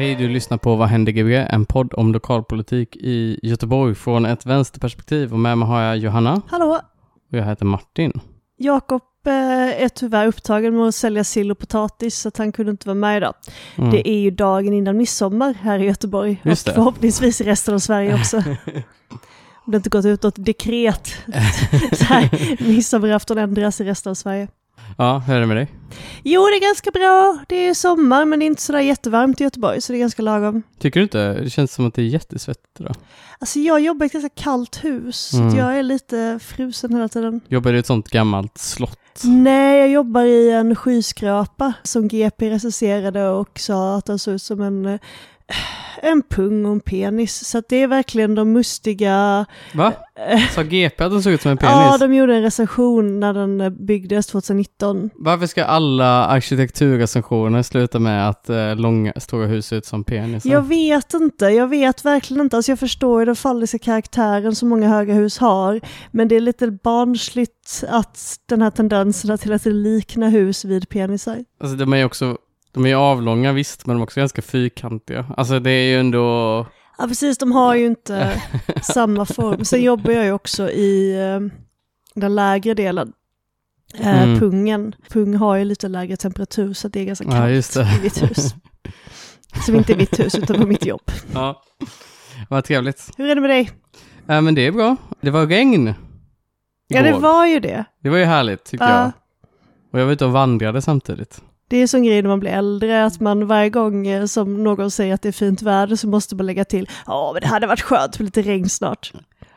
Hej, du lyssnar på Vad händer Gbg? En podd om lokalpolitik i Göteborg från ett vänsterperspektiv. Och med mig har jag Johanna Hallå! och jag heter Martin. Jakob eh, är tyvärr upptagen med att sälja sill och potatis så att han kunde inte vara med idag. Mm. Det är ju dagen innan midsommar här i Göteborg Just och det. förhoppningsvis i resten av Sverige också. Om det inte gått ut något dekret så här, midsommarafton ändras i resten av Sverige. Ja, hur är det med dig? Jo, det är ganska bra. Det är sommar men det är inte sådär jättevarmt i Göteborg så det är ganska lagom. Tycker du inte? Det känns som att det är jättesvettigt idag. Alltså jag jobbar i ett ganska kallt hus så Mm. jag är lite frusen hela tiden. Jobbar du i ett sånt gammalt slott? Nej, jag jobbar i en skyskrapa som GP recenserade och sa att den såg ut som en, eh, en pung och en penis. Så att det är verkligen de mustiga... Va? Sa GP att den såg ut som en penis? Ja, de gjorde en recension när den eh, byggdes 2019. Varför ska alla arkitekturrecensioner sluta med att eh, långa, stora hus ser ut som penisar? Jag vet inte, jag vet verkligen inte. Alltså jag förstår ju den falliska karaktären som många höga hus har. Men det är lite barnsligt att den här tendensen till att likna hus vid penisar. Alltså de är ju också, de är avlånga visst, men de är också ganska fyrkantiga. Alltså det är ju ändå... Ja precis, de har ju inte samma form. Sen jobbar jag ju också i eh, den lägre delen, eh, Mm. pungen. Pung har ju lite lägre temperatur så det är ganska Ja, kallt det. i mitt hus. Som inte är mitt hus utan på mitt jobb. Ja, vad trevligt. Hur är det med dig? Ja, men det är bra. Det var regn. Ja det igår. var ju det. det var ju härligt tyckte Ja. jag. Och jag var ute och vandrade samtidigt. Det är sån grej när man blir äldre att man varje gång eh, som någon säger att det är fint väder så måste man lägga till ja men det hade varit skönt med lite regn snart.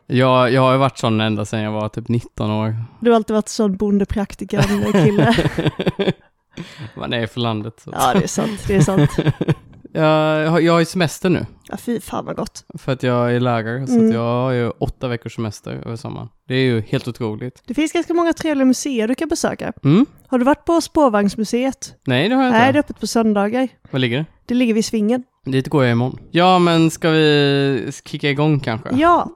Jag, jag har varit sån ända sedan jag var typ 19 år. Du har alltid varit sån bondepraktikern kille. Man är för landet. Så. Ja det är sant, det är sant. Jag, har- jag har ju semester nu. Ja fy fan vad gott. För att jag är lärare. Så Mm. att jag har ju åtta veckors semester över sommaren. Det är ju helt otroligt. Det finns ganska många trevliga museer du kan besöka. Mm? Har du varit på spårvagnsmuseet? Nej, det har jag inte. Nej, det är öppet på söndagar. Var ligger det? Det ligger vid Svingen. Dit går jag imorgon. Ja, men ska vi kicka igång kanske? Ja,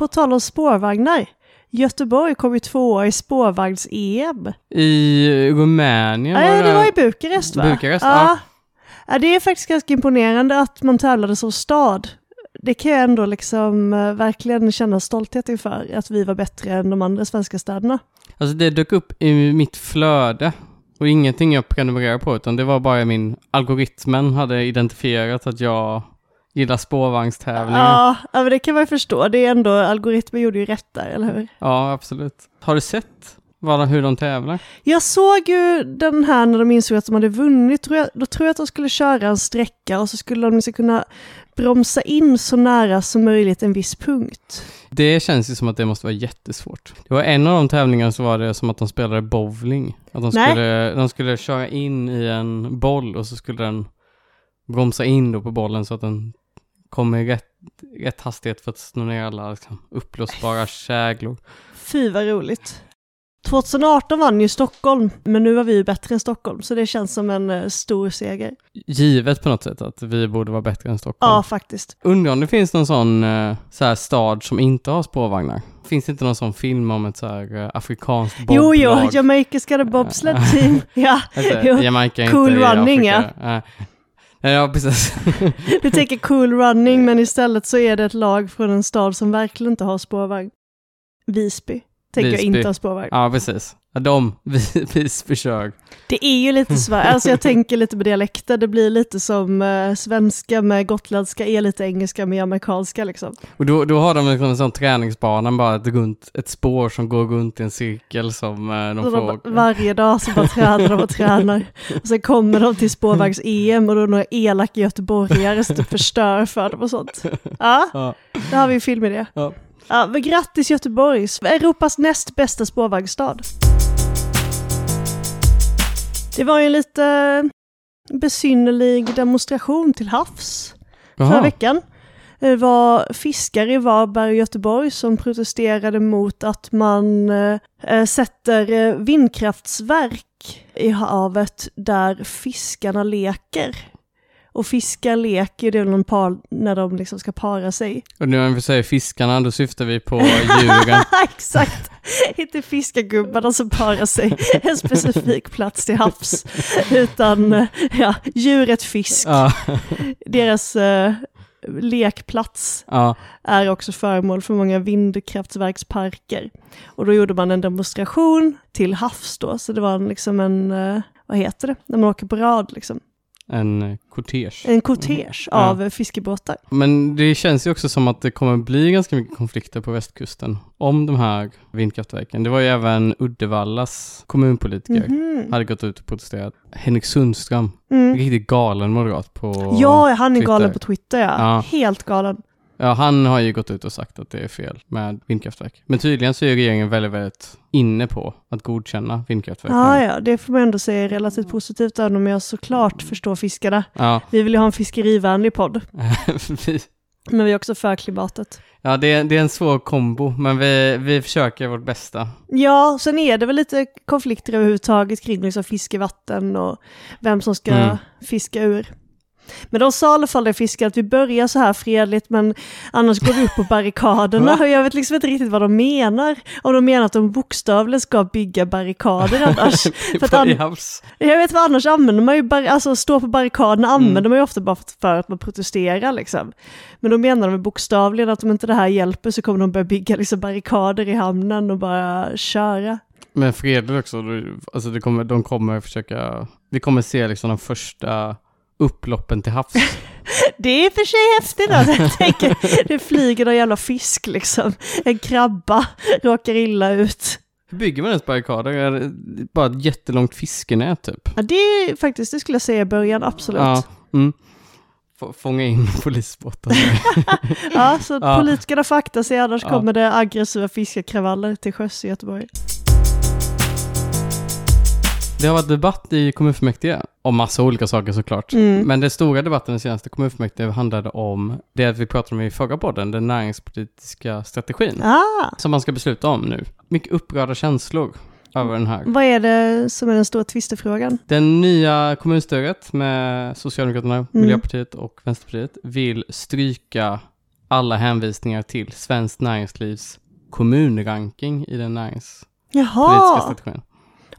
på tal om spårvagnar. Göteborg kom ju tvåa i spårvagns-EM. I Rumänien Nej, det var i Bukarest va? Bukarest, ja. ja. Det är faktiskt ganska imponerande att man tävlade som stad. Det kan jag ändå liksom eh, verkligen känna stolthet inför, att vi var bättre än de andra svenska städerna. Alltså det dök upp i mitt flöde. Och ingenting jag prenumererar på, utan det var bara min algoritmen hade identifierat att jag gillar spårvagnstävlingar. Ja. Ja, ja, men det kan man ju förstå. Det är ändå, algoritmen gjorde ju rätt där, eller hur? absolut. Har du sett vad, hur de tävlar? Jag såg ju den här när de insåg att de hade vunnit, tror jag, då tror jag att de skulle köra en sträcka och så skulle de liksom kunna bromsa in så nära som möjligt en viss punkt. Det känns ju som att det måste vara jättesvårt. Det var en av de tävlingarna så var det som att de spelade bowling. Att de Nej. skulle, de skulle köra in i en boll och så skulle den bromsa in då på bollen så att den kommer i rätt, rätt hastighet för att slå ner alla liksom, uppblåsbara käglor. Fy vad roligt. 2018 vann ju Stockholm, men nu var vi ju bättre än Stockholm, så det känns som en eh, stor seger. Givet på något sätt att vi borde vara bättre än Stockholm. Ja, faktiskt. Undrar om det finns någon sån eh, så här stad som inte har spårvagnar? Finns det inte någon sån film om ett så här eh, afrikanskt Jo, boblag? jo, Jamaica got a bobsled team. ja, jo. Jamaica Cool running, Afrika. Nej. Ja, precis. Du tänker cool running, men istället så är det ett lag från en stad som verkligen inte har spårvagn. Visby, tänker jag Visby. inte har spårvagn. ja, precis. Ja, De, vi, Visby kör. Det är ju lite svårt, alltså jag tänker lite på dialekter, det blir lite som eh, svenska med gotländska är lite engelska med amerikanska liksom. Och då, då har de liksom en sån träningsbana, bara ett, runt, ett spår som går runt i en cirkel som eh, de Så får de, varje dag så bara tränar de och tränar. Och sen kommer de till spårvagns-EM och då är några elaka göteborgare som typ förstör för dem och sånt. Ja, Ja. där har vi en filmidé. Ja, men grattis Göteborg, Europas näst bästa spårvagnsstad. Det var ju en lite besynnerlig demonstration till havs förra Jaha. veckan. Det var fiskare i Varberg och Göteborg som protesterade mot att man eh, sätter eh, vindkraftsverk i havet där fiskarna leker. Och fiskar leker, det väl en par när de liksom ska para sig. Och nu när vi säger fiskarna, då syftar vi på djuren. Exakt! Inte fiskargubbarna som parar sig en specifik plats till havs, utan ja, djuret fisk. ja, Deras eh, lekplats ja, är också föremål för många vindkraftverksparker. Och då gjorde man en demonstration till havs då, så det var en, liksom en, eh, vad heter det, när man åker på rad liksom. En eh, kortege. En kortege Ja. av eh, fiskebåtar. Men det känns ju också som att det kommer bli ganska mycket konflikter på västkusten om de här vindkraftverken. Det var ju även Uddevallas kommunpolitiker Mhm. hade gått ut och protesterat. Henrik Sundström, Mm. riktigt galen moderat på... Ja, han är Twitter. galen på Twitter ja. Ja. Helt galen. Ja, han har ju gått ut och sagt att det är fel med vindkraftverk. Men tydligen så är regeringen väldigt, väldigt inne på att godkänna vindkraftverk. Ja, ja, det får man ändå säga är relativt positivt, även om jag såklart förstår fiskarna. ja. Vi vill ju ha en fiskerivänlig podd, Vi- men vi är också för klimatet. ja det, är, det är en svår kombo, men vi, vi försöker vårt bästa. Ja, sen är det väl lite konflikter överhuvudtaget kring liksom fiskevatten och vem som ska Mm. fiska ur. Men de sa i alla fall det fiskare att vi börjar så här fredligt men annars går vi upp på barrikaderna och jag vet liksom inte riktigt vad de menar. Om de menar att de bokstavligen ska bygga barrikader annars. För att an-. Jag vet vad annars använder man ju, bar- alltså stå på barrikaderna Mm. använder man ju ofta bara för att man protesterar liksom. Men då menar de bokstavligen att om inte det här hjälper så kommer de börja bygga liksom barrikader i hamnen och bara köra. Men fredligt också, alltså det kommer, de kommer försöka, vi kommer se liksom de första upploppen till havs. Det är i och för sig häftigt att jag tänker, det flyger någon jävla fisk liksom. En krabba råkar illa ut. Hur bygger man ens barrikader? Bara ett jättelångt fiskenät typ? Ja, det är faktiskt, det skulle jag säga i början, absolut. Ja. Ja, Mm. Få- Fånga in polisbåtar. så Ja. politikerna får akta sig, annars Ja. kommer det aggressiva fiskarkravaller till sjöss i Göteborg. Det har varit debatt i kommunfullmäktige om massa olika saker såklart. Mm. Men den stora debatten i senaste kommunfullmäktige handlade om det vi pratade om i förra podden, den näringspolitiska strategin. Ah, Som man ska besluta om nu. Mycket upprörda känslor över den här. vad är det som är den stora tvistefrågan? Den nya kommunstyret med Socialdemokraterna, Mm. Miljöpartiet och Vänsterpartiet vill stryka alla hänvisningar till Svenskt Näringslivs kommunranking i den näringspolitiska Jaha, strategin.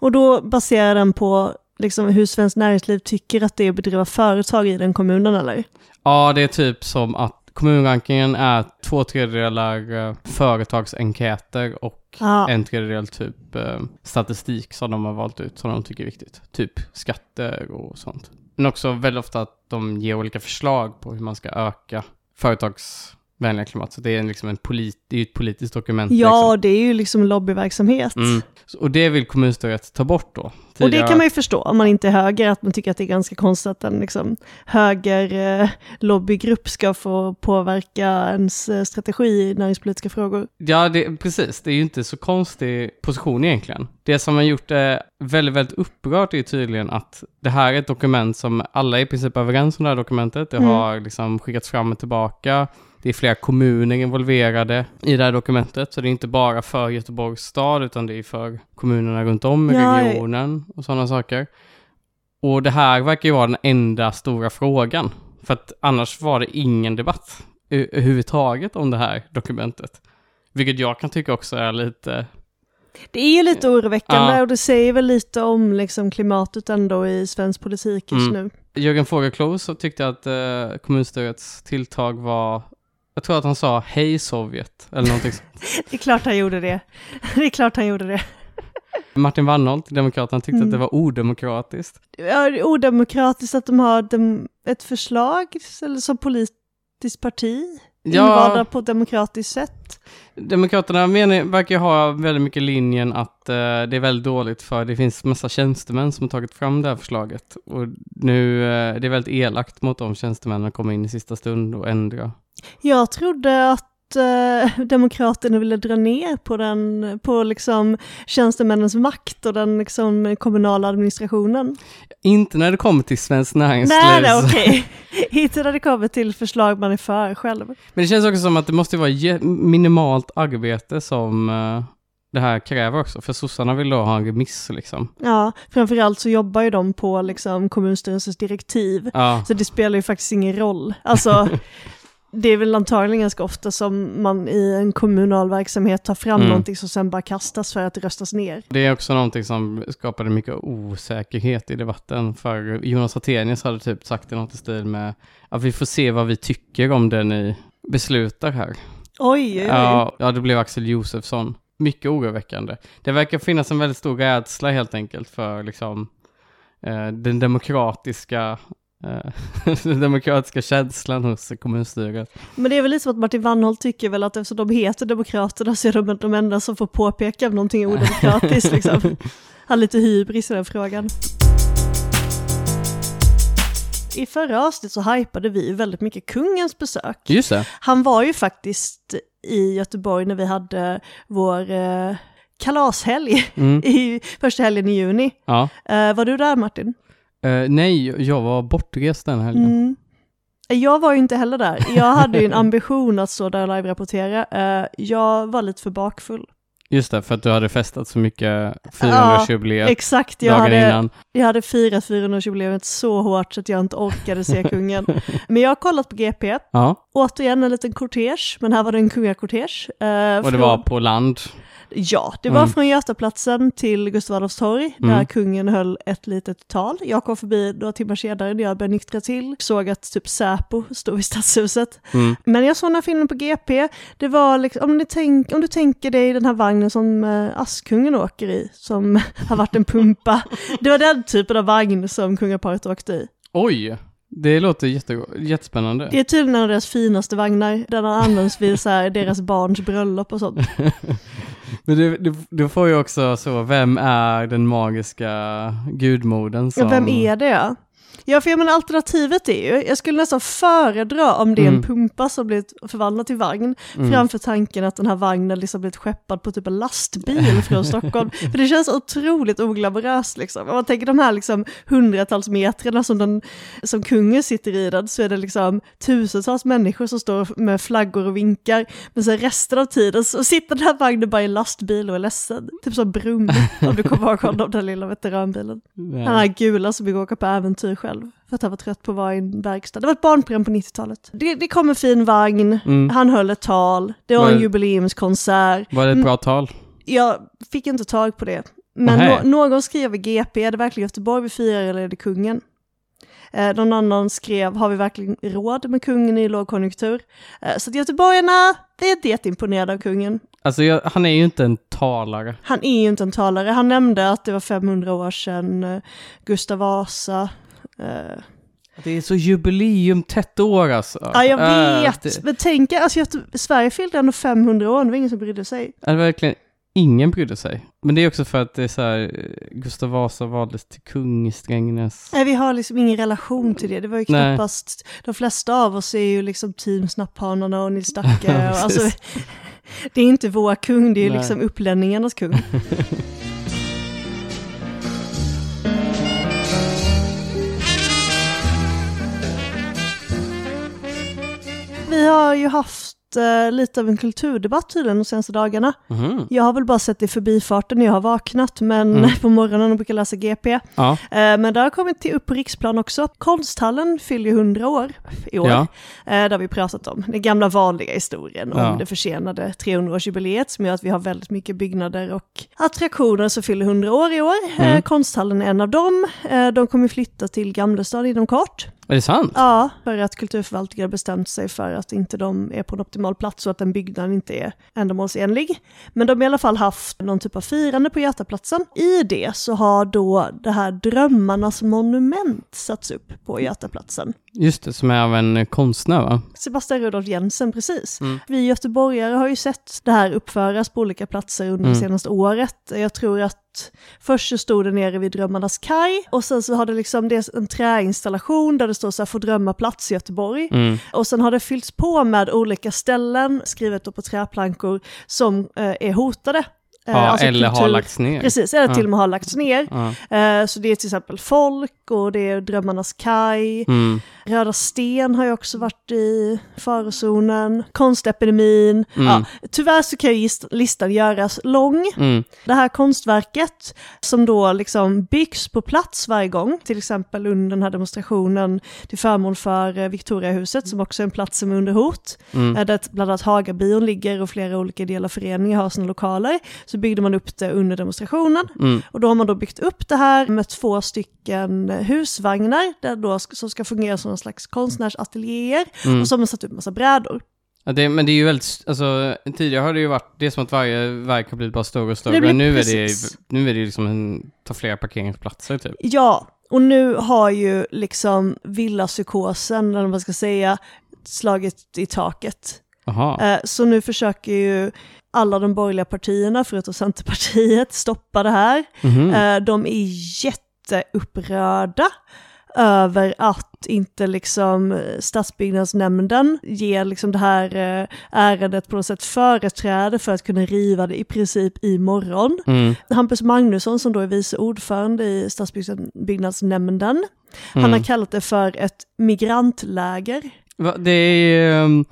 Och då baserar den på liksom hur Svenskt Näringsliv tycker att det är att bedriva företag i den kommunen eller? Ja, det är typ som att kommunrankingen är två tredjedelar eh, företagsenkäter och Ja. en tredjedel typ eh, statistik som de har valt ut som de tycker är viktigt. Typ skatter och sånt. Men också väldigt ofta att de ger olika förslag på hur man ska öka företagsvänliga klimat. Så det är liksom en polit, det är ju ett politiskt dokument. Ja, det är ju liksom lobbyverksamhet. liksom. mm. Och det vill kommunstyret ta bort då. Och det Tidigare- kan man ju förstå om man inte är höger, att man tycker att det är ganska konstigt att en liksom, höger eh, lobbygrupp ska få påverka ens eh, strategi i näringspolitiska frågor. Ja, det, precis. Det är ju inte så konstig position egentligen. Det som har gjort det väldigt, väldigt upprört är tydligen att det här är ett dokument som alla är i princip överens om det här dokumentet. Det Mm. har liksom skickats fram och tillbaka. Det är flera kommuner involverade i det här dokumentet, så det är inte bara för Göteborgs stad, utan det är för kommunerna runt om i Ja, regionen och sådana saker. Och det här verkar ju vara den enda stora frågan, för att annars var det ingen debatt överhuvudtaget om det här dokumentet. Vilket jag kan tycka också är lite... Det är ju lite oroväckande Ja. och det säger väl lite om liksom, klimatet ändå i svensk politik just Mm. nu. Jörgen Fogelklou så tyckte att eh, kommunstyrets tilltag var... Jag tror att han sa hej Sovjet, eller någonting sånt. Det är klart han gjorde det. Det är klart han gjorde det. Martin Wannholt, Demokraterna, tyckte Mm. att det var odemokratiskt. Ja, det är odemokratiskt att de har ett förslag eller som politiskt parti invalda på ett demokratiskt sätt. Demokraterna menar, verkar ha väldigt mycket linjen att eh, det är väldigt dåligt för det finns massa tjänstemän som har tagit fram det här förslaget. Och nu, eh, det är väldigt elakt mot de tjänstemännen att komma in i sista stund och ändra. Jag trodde att eh, Demokraterna ville dra ner på, den, på liksom tjänstemännens makt och den liksom, kommunala administrationen. Inte när det kommer till Svenskt Näringsliv. Nej, nej okej. Inte när det kommer till förslag man är för själv. Men det känns också som att det måste vara minimalt arbete som eh, det här kräver också. För sossarna vill då ha en remiss liksom. Ja, framförallt så jobbar ju de på liksom kommunstyrelsens direktiv. Ja, Så det spelar ju faktiskt ingen roll. Alltså, det är väl antagligen ganska ofta som man i en kommunal verksamhet tar fram Mm. någonting som sen bara kastas för att röstas ner. det är också någonting som skapade mycket osäkerhet i debatten. För Jonas Attenius hade typ sagt i något i stil med att vi får se vad vi tycker om det ni beslutar här. Oj, oj, oj. Ja, det blev Axel Josefsson. Mycket oroväckande. Det verkar finnas en väldigt stor rädsla helt enkelt för liksom eh, den demokratiska den demokratiska känslan hos kommunstyret. Men det är väl lite som att Martin Wannholt tycker väl att eftersom de heter Demokraterna så är de de enda som får påpeka om någonting är odemokratiskt liksom. Han har lite hybris i den frågan. I förra avsnittet så hypade vi väldigt mycket kungens besök. Just det. Han var ju faktiskt i Göteborg när vi hade vår eh, kalashelg Mm. i första helgen i juni. Ja. Eh, var du där Martin? Eh, nej, jag var bortrest den helgen. Mm. Jag var ju inte heller där. Jag hade ju en ambition att stå där och live-rapportera. Eh, jag var lite för bakfull. Just det, för att du hade festat så mycket 400-jubileet Exakt, jag hade, innan. jag hade firat 400-jubileet så hårt så att jag inte orkade se kungen. Men jag har kollat på GP, Ja, återigen en liten kortege, men här var det en kungakortege. eh, och det från- var på land. Ja, det var Mm. från Götaplatsen till Gustav Adolfs torg, där Mm. kungen höll ett litet tal. Jag kom förbi några timmar senare när jag började nyktra till, såg att typ Säpo stod i stadshuset. Mm. Men jag såg den här filmen på GP, det var liksom, om, tänk, om du tänker dig den här vagnen som eh, Askungen åker i, som har varit en pumpa. Det var den typen av vagn som kungaparet åkte i. Oj, det låter jätte, jättespännande. Det är tydligen en av deras finaste vagnar, den har använts vid så här, deras barns bröllop och sånt. Men du, du, du får ju också så, vem är den magiska gudmodern som... Ja, vem är det? Ja, för jag menar alternativet är ju, jag skulle nästan föredra om det är en Mm. pumpa som blivit förvandlad till vagn, Mm. framför tanken att den här vagnen liksom blivit skeppad på typ en lastbil från Stockholm. För det känns otroligt oglamoröst liksom. Om man tänker de här liksom hundratals metrarna som, den, som kungen sitter i den, så är det liksom tusentals människor som står med flaggor och vinkar. Men sen resten av tiden så sitter den här vagnen bara i en lastbil och är ledsen. Typ som Brum, om du kommer ihåg honom, den lilla veteranbilen. Nej. Han här gula som vill åka på äventyr själv. För att han var trött på att vara i en verkstad. Det var ett barnprogram på 90-talet. Det, det kom en fin vagn, Mm. han höll ett tal, det var Var en det- jubileumskonsert. Var det ett bra tal? Jag fick inte tag på det. Men nå- någon skrev i GP, är det verkligen Göteborg vi firar eller är det kungen? Eh, någon annan skrev, har vi verkligen råd med kungen i lågkonjunktur? Eh, så att göteborgarna, vi är jätteimponerade av kungen. Alltså jag, han är ju inte en talare. Han är ju inte en talare. Han nämnde att det var 500 år sedan eh, Gustav Vasa eh, Det är så jubileum tätt år alltså. Ja, jag Äh, vet. det, Men tänk, alltså, Göte- Sverige fyllde ändå 500 år, det var ingen som brydde sig. är det verkligen ingen brydde sig. Men det är också för att det är så här, eh, Gustav Vasa valdes till kung i Strängnäs. Nej, vi har liksom ingen relation till det. Det var ju Nej. knappast, de flesta av oss är ju liksom team Snapphanarna och Nils Dacke. Ja, alltså, det är inte vår kung, det är ju Nej. liksom upplänningarnas kung. Vi har ju haft eh, lite av en kulturdebatt tydligen de senaste dagarna. Mhm. Jag har väl bara sett det i förbifarten när jag har vaknat, men Mm. på morgonen och brukar läsa GP. Ja, Eh, Men det har kommit till upp på riksplan också. Konsthallen fyller ju 100 år i år. ja. Eh, har vi pratat om. Den gamla vanliga historien Ja. om det försenade 300-årsjubileet som gör att vi har väldigt mycket byggnader och attraktioner som fyller 100 år i år. Eh, Mm. Konsthallen är en av dem. Eh, De kommer flytta till Gamlestad inom kort. Är det sant? Ja, för att kulturförvaltningen har bestämt sig för att inte de är på en optimal plats och att den byggnaden inte är ändamålsenlig. Men de har i alla fall haft någon typ av firande på Götaplatsen. I det så har då det här Drömmarnas monument satts upp på Götaplatsen. Just det, som är av en konstnär va? Sebastian Rudolf Jensen, precis. Mm. Vi göteborgare har ju sett det här uppföras på olika platser under Mm. det senaste året. Jag tror att att först så stod det nere vid Drömmarnas kaj och sen så har det liksom det är en träinstallation där det står så här Få drömma plats i Göteborg. Mm. Och sen har det fyllts på med olika ställen, skrivet på träplankor, som eh, är hotade. Eh, Ja, alltså eller har kultur- lagts ner. Precis, eller Ja. till och med har lagts ner. Ja. Eh, så det är till exempel Folk och det är Drömmarnas kaj. Mm. Röda Sten har ju också varit i farozonen. Konstepidemin. Mm. Ja, tyvärr så kan ju listan göras lång. Mm. Det här konstverket som då liksom byggs på plats varje gång, till exempel under den här demonstrationen till förmån för eh, Victoriahuset som också är en plats som är under hot, Mm. eh, där bland annat Hagabion ligger och flera olika ideella föreningar har sina lokaler, så byggde man upp det under demonstrationen. Mm. Och då har man då byggt upp det här med två stycken husvagnar där då, som ska fungera som en slags konstnärsateljéer Mm. och så har man satt upp massa brädor. Ja, det, men det är ju väldigt, alltså tidigare har det ju varit, det är som att varje verk har blivit bara större och större. Men nu är det, nu är det liksom en, ta flera parkeringsplatser typ. Ja, och nu har ju liksom villapsykosen, eller vad man ska säga, slagit i taket. Jaha. Eh, Så nu försöker ju alla de borgerliga partierna, förutom Centerpartiet, stoppa det här. Eh, De är jätteupprörda över att inte liksom stadsbyggnadsnämnden ger liksom det här eh, ärendet på något sätt företräde för att kunna riva det i princip imorgon. Mm. Hampus Magnusson som då är vice ordförande i stadsbyggnadsnämnden, han Mm. har kallat det för ett migrantläger. Va, det är, um,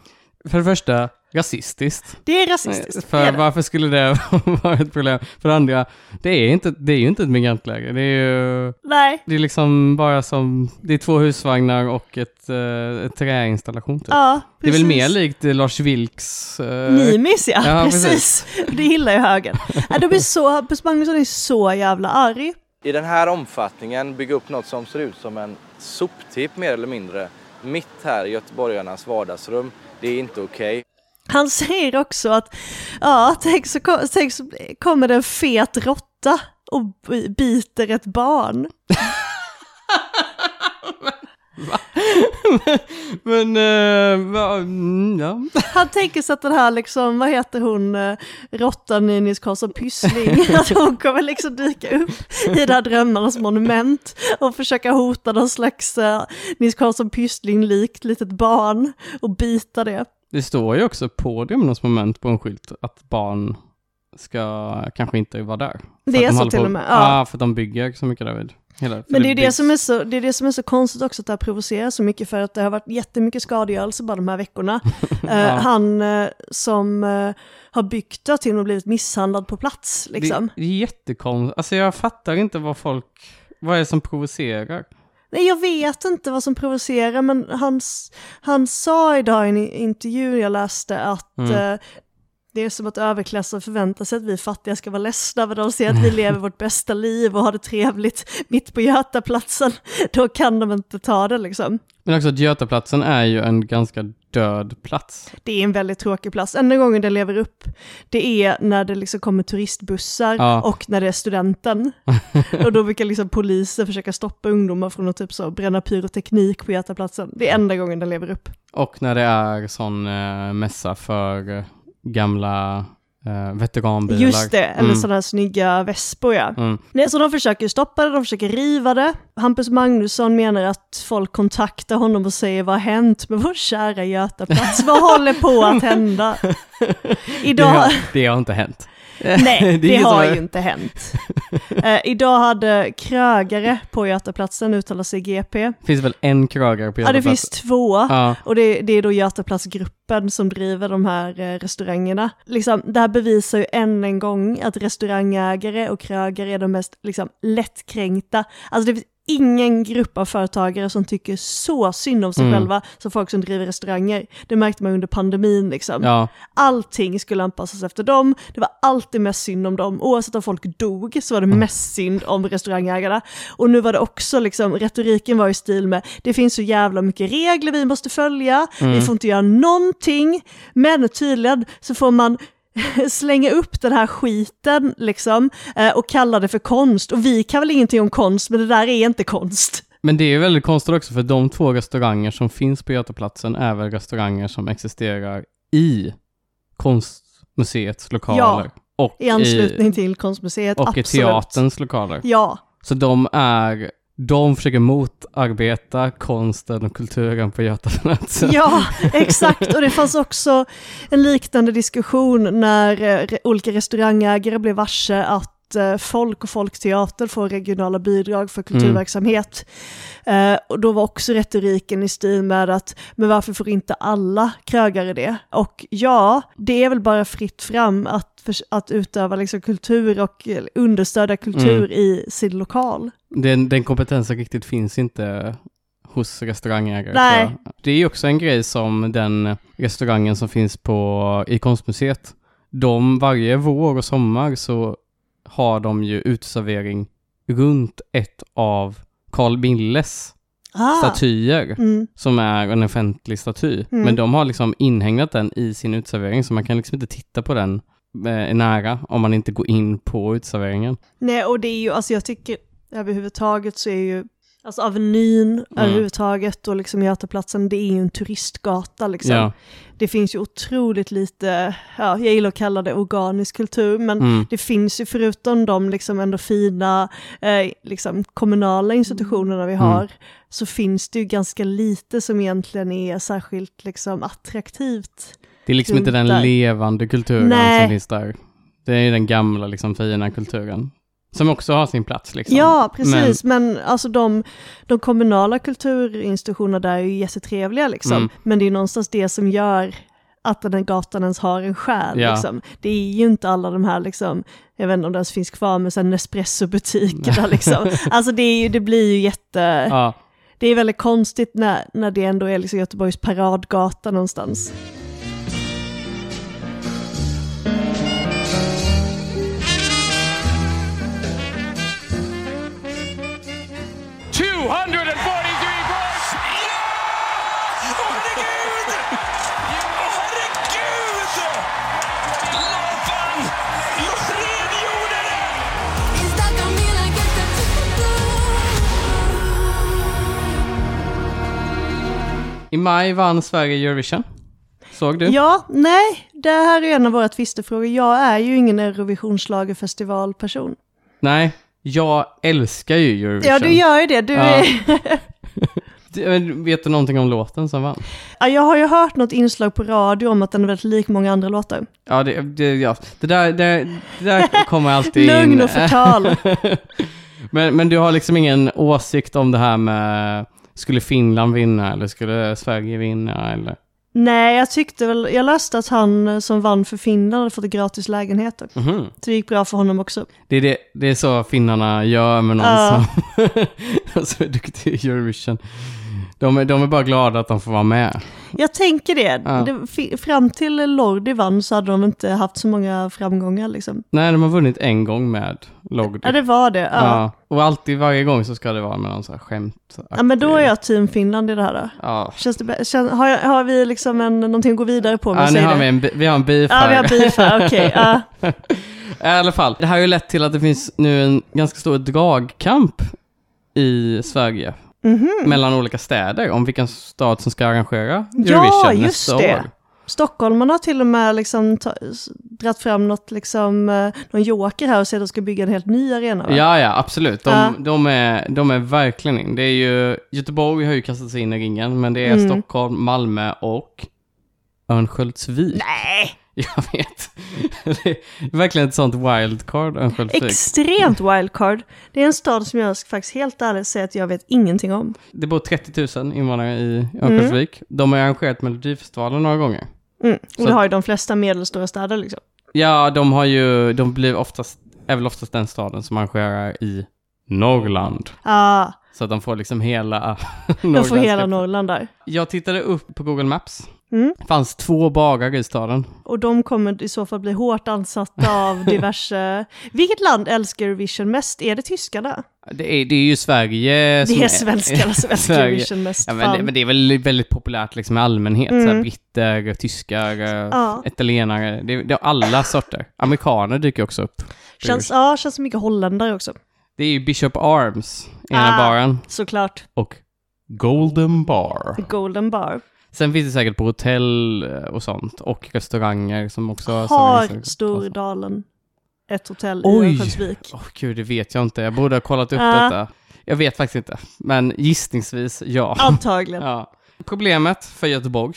för det första, rasistiskt. Det är rasistiskt. För det varför skulle det vara ett problem? För det andra, det är, inte, det är ju inte ett migrantläger. Det är ju, Nej, det är liksom bara som, det är två husvagnar och ett, uh, ett träinstallation typ. ja, det är precis. väl mer likt Lars Vilks... eh, Nimis ja, Ja, precis. Det gillar ju högern. Ja, de är så, Hampus Magnusson är så jävla arg. i den här omfattningen bygga upp något som ser ut som en soptipp mer eller mindre mitt här i göteborgarnas vardagsrum. Det är inte okej. Han säger också att, ja, tänk så, tänk så kommer det en fet råtta och bi- biter ett barn. Men, uh, va, mm, ja. Han tänker sig att den här liksom, vad heter hon, eh, råttan i Nils Karlsson Pyssling, att hon kommer liksom dyka upp i det här drömmarnas monument och försöka hota någon slags uh, Nils Karlsson Pyssling-likt litet barn och bita det. Det står ju också på Drömmarnas moment på en skylt att barn ska kanske inte vara där. Det är de så till på- och med, ja. Ja, för de bygger så mycket David. Hela, Men det är det, som är så, det är det som är så konstigt också att det här provocerar så mycket för att det har varit jättemycket skadegörelse bara de här veckorna. Eh, Ja. Han eh, som eh, har byggt det har till och med blivit misshandlad på plats liksom. Det, det är jättekonstigt. Alltså jag fattar inte vad folk, vad är det som provocerar? Nej, jag vet inte vad som provocerar, men han, han sa idag i en intervju jag läste att Mm. eh, det är som att överklassen förväntar sig att vi fattiga ska vara ledsna, men de ser att vi lever vårt bästa liv och har det trevligt mitt på Götaplatsen. Då kan de inte ta det liksom. Men också att Götaplatsen är ju en ganska död plats. Det är en väldigt tråkig plats. Enda gången det lever upp, det är när det liksom kommer turistbussar Ja. och när det är studenten. och då brukar liksom polisen försöka stoppa ungdomar från att typ så bränna pyroteknik på Götaplatsen. Det är enda gången den lever upp. Och när det är sån eh, mässa för eh, gamla eh, veteranbilar. Just det, eller Mm. sådana här snygga vespor ja. Mm. Nej, så de försöker stoppa det, de försöker riva det. Hampus Magnusson menar att folk kontaktar honom och säger vad har hänt med vår kära Götaplats? vad håller på att hända? Det, Idag... har, det har inte hänt. Nej, det, ingen har ju inte hänt. Eh, idag hade krögare på Götaplatsen uttalat sig GP. finns väl en krögare på Ja, det Götaplatsen? finns två. Ja. Och det, det är då Götaplatsgruppen som driver de här eh, restaurangerna. Liksom, det här bevisar ju än en gång att restaurangägare och krögare är de mest liksom, lättkränkta. Alltså det finns ingen grupp av företagare som tycker så synd om sig Mm. själva som folk som driver restauranger. Det märkte man under pandemin liksom. ja. Allting skulle anpassas efter dem, det var alltid mest synd om dem. Oavsett om folk dog så var det Mm. mest synd om restaurangägarna. Och nu var det också liksom, retoriken var i stil med, det finns så jävla mycket regler vi måste följa, Mm. vi får inte göra någonting, men tydligen så får man slänga upp den här skiten liksom eh, och kalla det för konst. Och vi kan väl ingenting om konst, men det där är inte konst. Men det är väldigt konstigt också för de två restauranger som finns på Götaplatsen är väl restauranger som existerar i konstmuseets lokaler. Och I anslutning till konstmuseet, och i absolut. teaterns lokaler. Ja, Så de är, de försöker motarbeta konsten och kulturen på Götaplatsen. Ja, exakt. Och det fanns också en liknande diskussion när eh, olika restaurangägare blev varse att eh, folk och folkteater får regionala bidrag för kulturverksamhet. Eh, och då var också retoriken i stil med att, men varför får inte alla krögare det? Och ja, det är väl bara fritt fram att, förs- att utöva liksom kultur och eh, understödja kultur i sin lokal. Den, den kompetensen riktigt finns inte hos restaurangägare. Nej. Det är också en grej som den restaurangen som finns på, i konstmuseet. De, varje vår och sommar så har de ju uteservering runt ett av Carl Billes Ah. statyer. Mm. som är en offentlig staty. Mm. Men de har liksom inhägnat den i sin uteservering så man kan liksom inte titta på den eh, nära om man inte går in på uteserveringen. Nej, och det är ju, alltså jag tycker överhuvudtaget så är ju, alltså Avenyn Mm. överhuvudtaget och liksom Götaplatsen, det är ju en turistgata liksom. Ja. Det finns ju otroligt lite, ja, jag gillar att kalla det organisk kultur, men Mm. det finns ju förutom de liksom ändå fina eh, liksom kommunala institutionerna vi har, så finns det ju ganska lite som egentligen är särskilt liksom attraktivt. Det är liksom inte den Där. levande kulturen Nej. som finns där. Det är den gamla liksom fina kulturen. Som också har sin plats liksom. Ja, precis. Men, alltså de, de kommunala kulturinstitutionerna där är ju jättetrevliga liksom. Mm. Men det är någonstans det som gör att den här gatan ens har en själ. Ja. Liksom. Det är ju inte alla de här, liksom, jag vet inte om det ens finns kvar, med Nespresso-butikerna. Liksom. Alltså det, är ju, det blir ju jätte... Ja. Det är väldigt konstigt när, när det ändå är liksom Göteborgs paradgata någonstans. I maj vann Sverige Eurovision. Såg du? Ja, nej, det här är en av våra tvistefrågor. Jag är ju ingen Eurovisionsschlagerfestivalperson. Nej, jag älskar ju Eurovision. Ja, du gör ju det. Du Ja. är... Vet du någonting om låten som vann? Ja, jag har ju hört något inslag på radio om att den är väldigt lik många andra låtar. Ja, det, det, ja. det, där, det, det där kommer alltid in. Lugn och förtal. men, men du har liksom ingen åsikt om det här med, skulle Finland vinna eller skulle Sverige vinna eller? Nej, jag tyckte väl, jag läste att han som vann för Finland hade fått gratis lägenheter. Mhm. Så det gick bra för honom också. Det, är det, det är så finnarna gör med någon Ja. som, som är duktig i Eurovision. De är, de är bara glada att de får vara med. Jag tänker det. Ja. det fram till Lordi vann så hade de inte haft så många framgångar liksom. Nej, de har vunnit en gång med Logdi. Ja, det var det. Ja. Ja, och alltid varje gång så ska det vara med någon sån här skämt. ja, men då är jag team Finland i det här då. Ja, Känns det bä- kän- har, jag, har vi liksom en, någonting att gå vidare på? ja nu har det? vi en, vi har en beef Ja, vi här. har beef här, okej. ja. I alla fall, det här har ju lett till att det finns nu en ganska stor dragkamp i Sverige Mhm. mellan olika städer om vilken stad som ska arrangera Ja, Eurovision just nästa det. år. Stockholmarna har till och med liksom dratt fram något, liksom, eh, någon joker här och säger att de ska bygga en helt ny arena. Va? Ja, ja, absolut. De, Ja. de, är, de är verkligen in. Det är ju, Göteborg har ju kastat sig in i ringen, men det är Mm. Stockholm, Malmö och Örnsköldsvik. Nej! Jag vet. Det är verkligen ett sånt wildcard, Örnsköldsvik. Extremt wildcard. Det är en stad som jag faktiskt helt ärligt säger att jag vet ingenting om. Det bor 30 000 invånare i Örnsköldsvik. De har arrangerat Melodifestivalen några gånger. Mm. Och det har ju de flesta medelstora städer liksom. Ja, de har ju, de blir oftast, är väl oftast den staden som arrangerar i Norrland. Ah, Så att de får liksom hela de får hela Norrland där. Jag tittade upp på Google Maps. Mm. Det fanns två bagar i staden. Och de kommer i så fall bli hårt ansatta av diverse... Vilket land älskar Eurovision mest? Är det tyskarna? Det är, det är ju Sverige som Det är svenskarna som älskar. Eurovision mest. Ja, men, det, men det är väl väldigt populärt liksom i allmänhet. Mm. Så här, britter, tyskar, Ja. italienare. Det, är- det är alla sorter. Amerikaner dyker också upp. Känns, ja, känns som mycket holländare också. Det är ju Bishop Arms, ena Ah. baren. Såklart. Och Golden Bar. Golden Bar. Sen finns det säkert på hotell eh, och sånt. Och restauranger som också Har Stordalen ett hotell Oj. i Örnsköldsvik. Åh gud, det vet jag inte. Jag borde ha kollat upp Ja. detta. Jag vet faktiskt inte, men gissningsvis ja. Antagligen. ja. Problemet för Göteborg,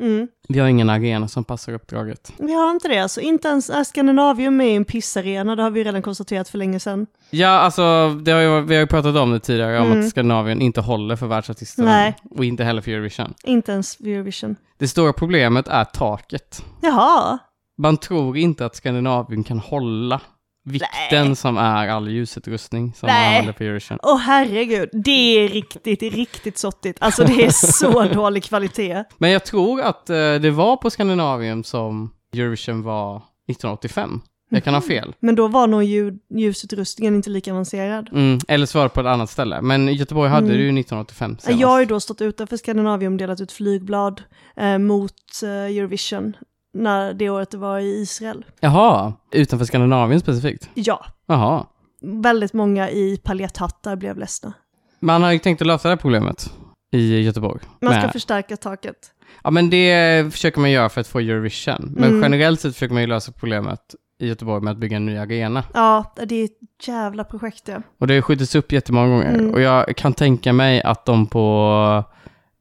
Mm. vi har ingen arena som passar uppdraget. Vi har inte det alltså. Inte ens är Skandinavium med i en pissarena, det har vi redan konstaterat för länge sedan. Ja, alltså, det har ju, vi har ju pratat om det tidigare, om Mm. att Skandinavien inte håller för världsartisterna. Nej. Och inte heller för Eurovision. Inte ens Eurovision. Det stora problemet är taket. Jaha, Man tror inte att Skandinavien kan hålla vikten som är all ljusutrustning som man Nej. använder på Eurovision. åh herregud. Det är riktigt, riktigt sottigt. Alltså det är så dålig kvalitet. Men jag tror att eh, det var på Skandinavien som Eurovision var 1985. Jag kan ha Mhm. fel. Men då var nog ljud, ljusutrustningen inte lika avancerad. Mm, eller så var det på ett annat ställe. Men Göteborg hade Mm. det ju 1985 senast. Jag har ju då stått utanför Skandinavium delat ut flygblad eh, mot eh, Eurovision när det året det var i Israel. Jaha, utanför Skandinavien specifikt? Ja, Jaha. väldigt många i paljetthattar blev ledsna. Man har ju tänkt att lösa det här problemet i Göteborg. Man ska med- förstärka taket. Ja, men det försöker man göra för att få Eurovision. Men Mm. generellt sett försöker man ju lösa problemet i Göteborg med att bygga en ny arena. Ja, det är ett jävla projekt det. Och det har skjutits upp jättemånga gånger. Mm. Och jag kan tänka mig att de på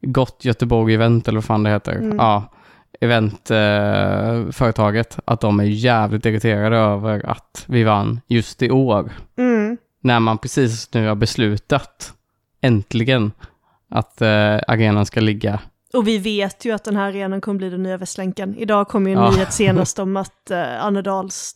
Gott Göteborg Event, eller vad fan det heter, Mm. ja, eventföretaget, eh, företaget, att de är jävligt irriterade över att vi vann just i år. Mm. När man precis nu har beslutat, äntligen, att eh, arenan ska ligga. Och vi vet ju att den här arenan kommer bli den nya Västlänken. Idag kom ju en Ja. nyhet senast om att uh, Annedals,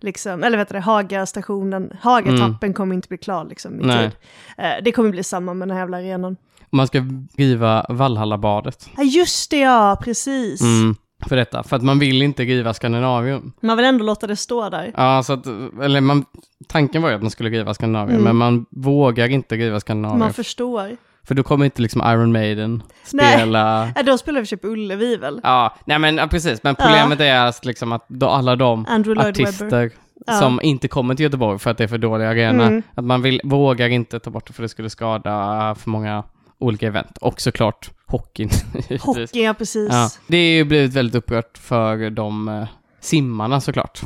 liksom, eller vet du det, Haga-stationen, Hagatappen kommer inte bli klar liksom i Nej. tid. Eh, det kommer bli samma med den här jävla arenan. Man ska riva Valhallabadet. Ja just det ja, precis. Mm, för detta, för att man vill inte riva Skandinavium. Man vill ändå låta det stå där. Ja, så att, eller man, tanken var ju att man skulle riva Skandinavium, Mm. men man vågar inte riva Skandinavium. Man förstår. För då kommer inte liksom Iron Maiden Nej. spela... Äh, då spelar vi för sig på Ullevi väl? Ja, nej men ja, precis. Men problemet är att, liksom att då alla de artister Ja. som inte kommer till Göteborg för att det är för dålig arena, Mm. att man vill, vågar inte ta bort det för det skulle skada för många olika event. Och såklart hockeyn. Hockey, ja precis. Ja, det är ju blivit väldigt upprört för de eh, simmarna såklart.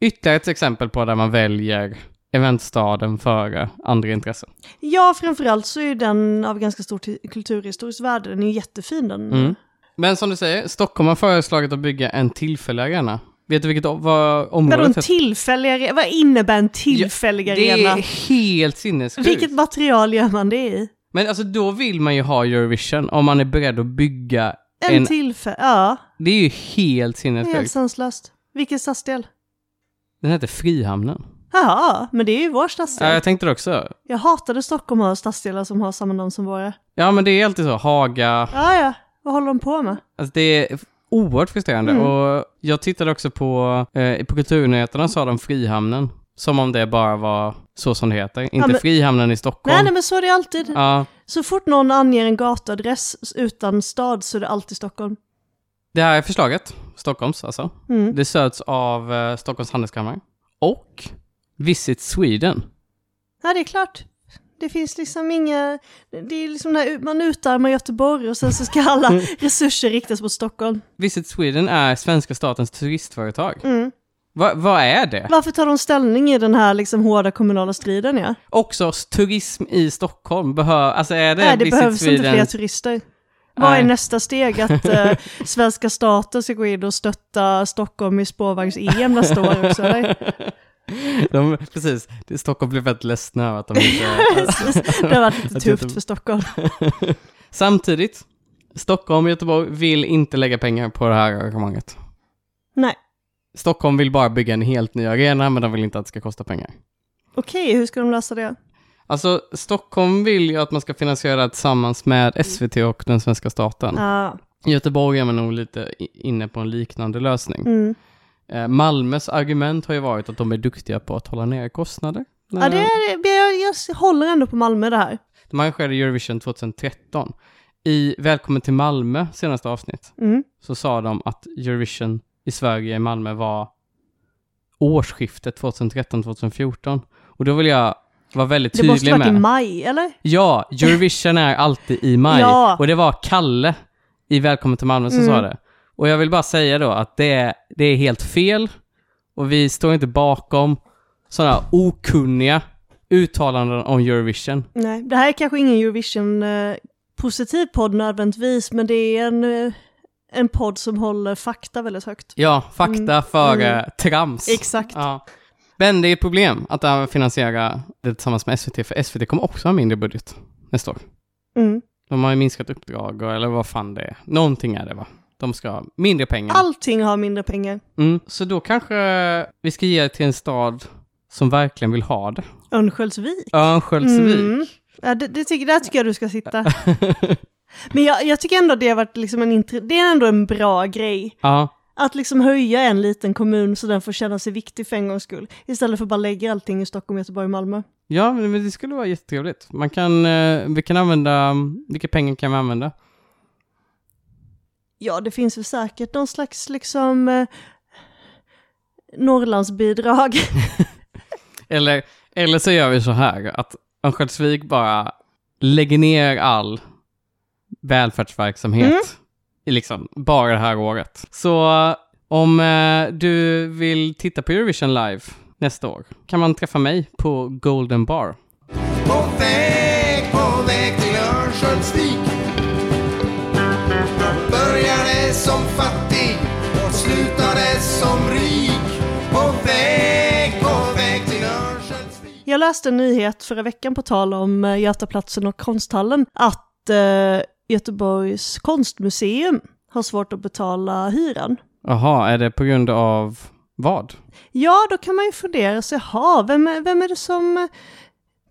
Ytterligare ett exempel på där man väljer eventstaden före andra intressen. Ja, framförallt så är den av ganska stort kulturhistoriskt värde. Den är jättefin den. Mm. Men som du säger, Stockholm har föreslagit att bygga en tillfällig arena. Vet du vilket vad Vadå området en heter? tillfällig arena? Vad innebär en tillfällig Det arena? är helt sinnessjukt. Vilket material gör man det i? Men alltså då vill man ju ha Eurovision om man är beredd att bygga En, en... tillfällig, ja. Det är ju helt är helt sinnessjukt. sanslöst. Vilken stadsdel? Den heter Frihamnen. Jaha, men det är ju vår stadsdel. Ja, jag tänkte det också. Jag hatade Stockholm har stadsdelar som har samma namn som våra. Ja, men det är alltid så. Haga, Ja, ja. Vad håller de på med? Alltså det är oerhört frustrerande Mm. och jag tittade också på, eh, på Kulturnyheterna sa de Frihamnen. Som om det bara var så som det heter. Inte men- Frihamnen i Stockholm. Nej, nej, men så är det alltid. Ja, Så fort någon anger en gatuadress utan stad så är det alltid Stockholm. det här är förslaget, Stockholms alltså. Mm. Det stöds av eh, Stockholms handelskammare och Visit Sweden. Ja, det är klart. Det finns liksom inga... Det är liksom när man utarmar Göteborg och sen så ska alla resurser riktas mot Stockholm. Visit Sweden är svenska statens turistföretag. Mm. Va, vad är det? Varför tar de ställning i den här liksom hårda kommunala striden? Ja? Också turism i Stockholm behöver, alltså är det Nej, det behövs inte Sweden? fler turister. Vad är nästa steg? Att eh, svenska staten ska gå in och stötta Stockholm i spårvagns-EM nästa år också? Eller? De, precis, Stockholm blev väldigt ledsna över att de inte... det har varit lite tufft för Stockholm. Samtidigt, Stockholm och Göteborg vill inte lägga pengar på det här arrangemanget. Nej. Stockholm vill bara bygga en helt ny arena, men de vill inte att det ska kosta pengar. Okej, hur ska de lösa det? Alltså, Stockholm vill ju att man ska finansiera det tillsammans med SVT och den svenska staten. Ja. Göteborg är man nog lite inne på en liknande lösning. Mm. Eh, Malmös argument har ju varit att de är duktiga på att hålla ner kostnader. Ja, det är, det- jag, jag håller ändå på Malmö det här. De arrangerade Eurovision 2013. I Välkommen till Malmö, senaste avsnitt, Mm. så sa de att Eurovision i Sverige, i Malmö, var årsskiftet 2013-2014. Och då vill jag vara väldigt Det måste tydlig varit i med. maj, eller? Ja, Eurovision är alltid i maj. Ja. Och det var Kalle i Välkommen till Malmö som Mm. sa det. Och jag vill bara säga då att det är, det är helt fel. Och vi står inte bakom sådana okunniga uttalanden om Eurovision. Nej, det här är kanske ingen Eurovision eh, positiv podd nödvändigtvis, men det är en, eh, en podd som håller fakta väldigt högt. Ja, fakta Mm, före mm. trams. Exakt. Ja. Men det är ett problem att finansiera det tillsammans med SVT, för SVT kommer också ha mindre budget nästa år. Mm. De har ju minskat uppdrag, och- eller vad fan det är. Någonting är det va? De ska ha mindre pengar. Allting har mindre pengar. Mm. Så då kanske vi ska ge det till en stad som verkligen vill ha det. Örnsköldsvik. Örnsköldsvik. Mm. Ja, det, det tycker, där tycker jag du ska sitta. Men jag, jag tycker ändå det har varit liksom en, det är ändå en bra grej. ja, Att liksom höja en liten kommun så den får känna sig viktig för en gångs skull. Istället för att bara lägga allting i Stockholm, Göteborg, Malmö. ja, men men det skulle vara jättetrevligt. Man kan, eh, vi kan använda, vilka pengar kan vi använda? Ja, det finns väl säkert någon slags liksom eh, Norrlandsbidrag. Eller, eller så gör vi så här, att Örnsköldsvik bara lägger ner all välfärdsverksamhet Mm. i liksom bara det här året. Så om eh, du vill titta på Eurovision live nästa år kan man träffa mig på Golden Bar. På väg, på väg till Örnsköldsvik Började som fattig och slutade som rik På väg, på väg till Örnsköldsvik Jag läste en nyhet förra veckan på tal om eh, Götaplatsen och konsthallen att eh, Göteborgs konstmuseum har svårt att betala hyran. Jaha, är det på grund av vad? Ja, då kan man ju fundera sig, jaha, vem, är- vem är det som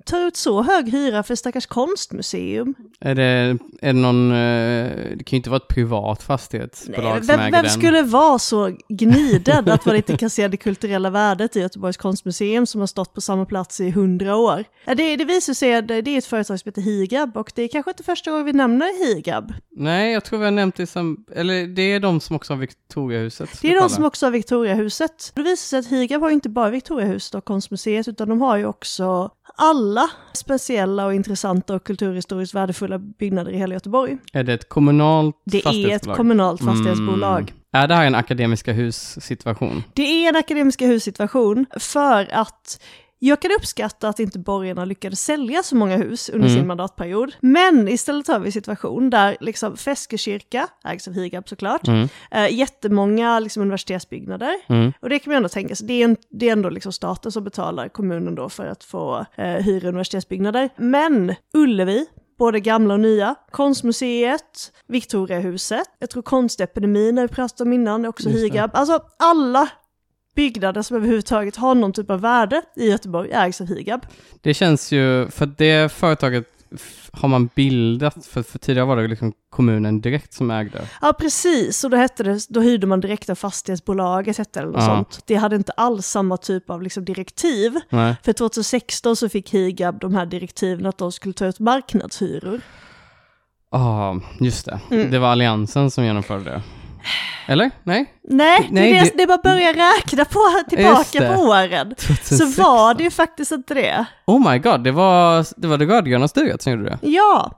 tar ut så hög hyra för stackars konstmuseum? Är det, är det någon, eh, det kan ju inte vara ett privat Nej, fastighetsbolag som vem, äger vem den. skulle vara så gniden att man inte kan se det kulturella värdet i Göteborgs konstmuseum som har stått på samma plats i hundra år? Ja, det, det visar sig att det är ett företag som heter Higab och det är kanske inte första gången vi nämner Higab. Nej, jag tror vi har nämnt det som, eller det är de som också har Victoriahuset. Det är de som också har Victoriahuset. Det visar sig att Higab har inte bara Victoriahuset och konstmuseet utan de har ju också alla speciella och intressanta och kulturhistoriskt värdefulla byggnader i hela Göteborg. Är det ett kommunalt Det är ett fastighetsbolag? kommunalt fastighetsbolag. Mm. Är det här en akademiska hus-situation? Det är en akademiska hussituation för att jag kan uppskatta att inte borgarna lyckades sälja så många hus under Mm. sin mandatperiod. Men istället har vi en situation där liksom Feskekyrka, ägs av Higab såklart, Mm. eh, jättemånga liksom, universitetsbyggnader. Mm. Och det kan man ändå tänka sig, det är, en, det är ändå liksom staten som betalar kommunen då för att få eh, hyra universitetsbyggnader. Men Ullevi, både gamla och nya, Konstmuseet, Victoriahuset, jag tror konstepidemin när vi pratade om innan, är också. Higab. Alltså alla byggnader som överhuvudtaget har någon typ av värde i Göteborg ägs av Higab. Det känns ju, för det företaget har man bildat, för, för tidigare var det liksom kommunen direkt som ägde. Ja precis, och då, hette det, då hyrde man direkt av fastighetsbolaget, hette det eller något Ja. sånt. Det hade inte alls samma typ av liksom, direktiv. Nej. För 2016 så fick Higab de här direktiven att de skulle ta ut marknadshyror. Ja, just det. Mm. Det var Alliansen som genomförde det. Eller? Nej? Nej, Nej, det, det, det- bara börja räkna på, tillbaka på åren. 2016. Så var det ju faktiskt inte det. Oh my god, det var det, var det styret som gjorde det? Ja,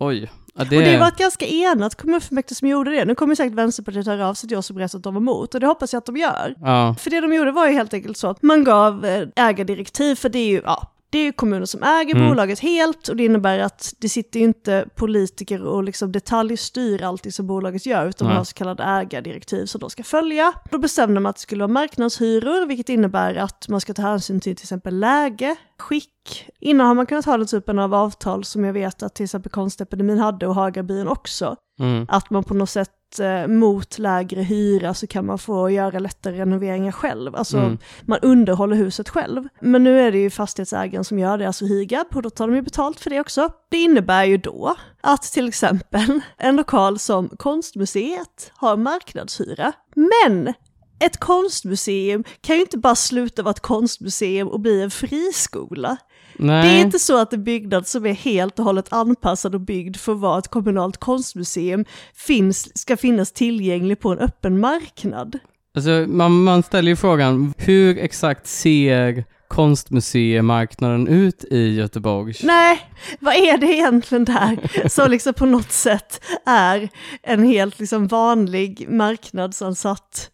Oj. Ja, det... och det var ett ganska enat kommunfullmäktige som gjorde det. Nu kommer säkert Vänsterpartiet höra av sig till oss och berätta att de var emot, och det hoppas jag att de gör. Ja, För det de gjorde var ju helt enkelt så att man gav eh, ägardirektiv, för det är ju, ja, det är ju kommunen som äger Mm. bolaget helt och det innebär att det sitter ju inte politiker och liksom detaljstyr allting som bolaget gör, utan Nej. har så kallade ägardirektiv som de ska följa. Då bestämde man att det skulle vara marknadshyror, vilket innebär att man ska ta hänsyn till till exempel läge, skick. Innan har man kunnat ha den typen av avtal som jag vet att till exempel Konstepidemin hade och Hagabyn också. mm. Att man på något sätt eh, mot lägre hyra så kan man få göra lättare renoveringar själv. Alltså Mm. man underhåller huset själv. Men nu är det ju fastighetsägaren som gör det, alltså Higab, och då tar de ju betalt för det också. Det innebär ju då att till exempel en lokal som Konstmuseet har marknadshyra. Men ett konstmuseum kan ju inte bara sluta vara ett konstmuseum och bli en friskola. Nej. Det är inte så att en byggnad som är helt och hållet anpassad och byggd för att vara ett kommunalt konstmuseum finns, ska finnas tillgänglig på en öppen marknad. Alltså, man, man ställer ju frågan, hur exakt ser konstmuseimarknaden ut i Göteborg? Nej, vad är det egentligen där som liksom på något sätt är en helt liksom vanlig marknadsansatt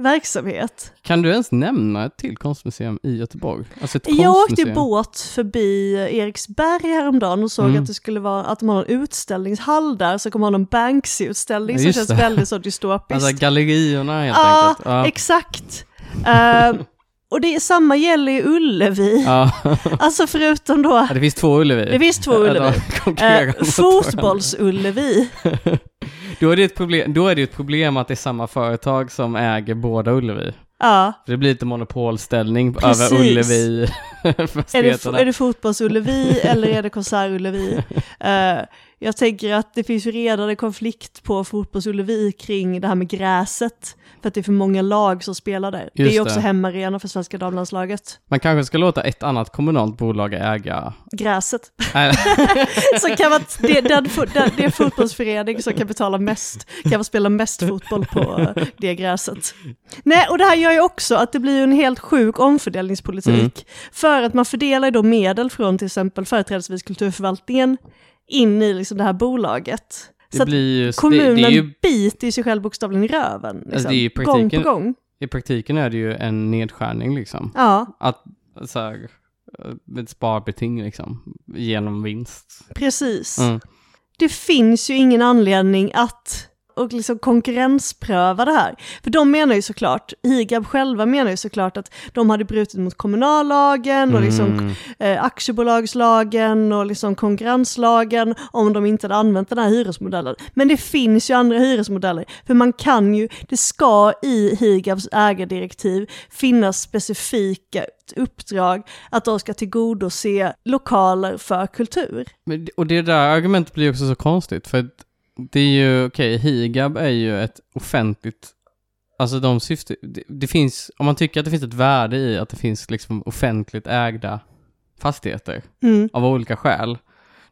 verksamhet. Kan du ens nämna ett till konstmuseum i Göteborg? Alltså ett Jag åkte båt förbi Eriksberg häromdagen och såg Mm. att det skulle vara att de har en utställningshall där, så kommer ha någon Banksy-utställning Ja, som känns det. väldigt så dystopiskt. Alltså gallerierna helt ja, enkelt. Ja. exakt. Eh, och det är samma gäller i Ullevi. Ja. Alltså förutom då, ja, det finns två Ullevi. det finns två Ullevi. varandra. Fotbolls-Ullevi. Då är, det ett problem, då är det ett problem att det är samma företag som äger båda Ullevi. Ja, det blir lite monopolställning Precis. över Ullevi. är det, är det fotbolls-Ullevi eller är det konsert-Ullevi? Eh, jag tänker att det finns ju redan en konflikt på fotbolls-Ullevi kring det här med gräset. För att det är för många lag som spelar där. det är Just ju också det. hemmaarena för svenska damlandslaget. Man kanske ska låta ett annat kommunalt bolag äga... Gräset. Så kan man, det, den, den, det är fotbollsförening som kan betala mest, kan man spela mest fotboll på eh, det gräset. Nej, och det här gör ju också att det blir en helt sjuk omfördelningspolitik. Mm. För att man fördelar då medel från till exempel företrädesvis kulturförvaltningen in i liksom det här bolaget. det så ju... kommunen Det, det ju biter sig själv bokstavligen i röven. Liksom, det är ju i gång praktiken- på gång. I praktiken är det ju en nedskärning liksom. Ja, Att, så här, eh, ett sparbeting liksom, genom vinst. precis. Mm. det finns ju ingen anledning att och liksom konkurrenspröva det här. För de menar ju såklart, Higab själva menar ju såklart att de hade brutit mot kommunallagen och liksom Mm. eh, aktiebolagslagen och liksom konkurrenslagen om de inte hade använt den här hyresmodellen. Men det finns ju andra hyresmodeller, för man kan ju, det ska i Higabs ägardirektiv finnas specifika uppdrag att de ska tillgodose lokaler för kultur. Men, och det där argumentet blir också så konstigt, för att det är ju, okej, Higab är ju ett offentligt, alltså de syfte, det, det finns, om man tycker att det finns ett värde i att det finns liksom offentligt ägda fastigheter Mm. av olika skäl,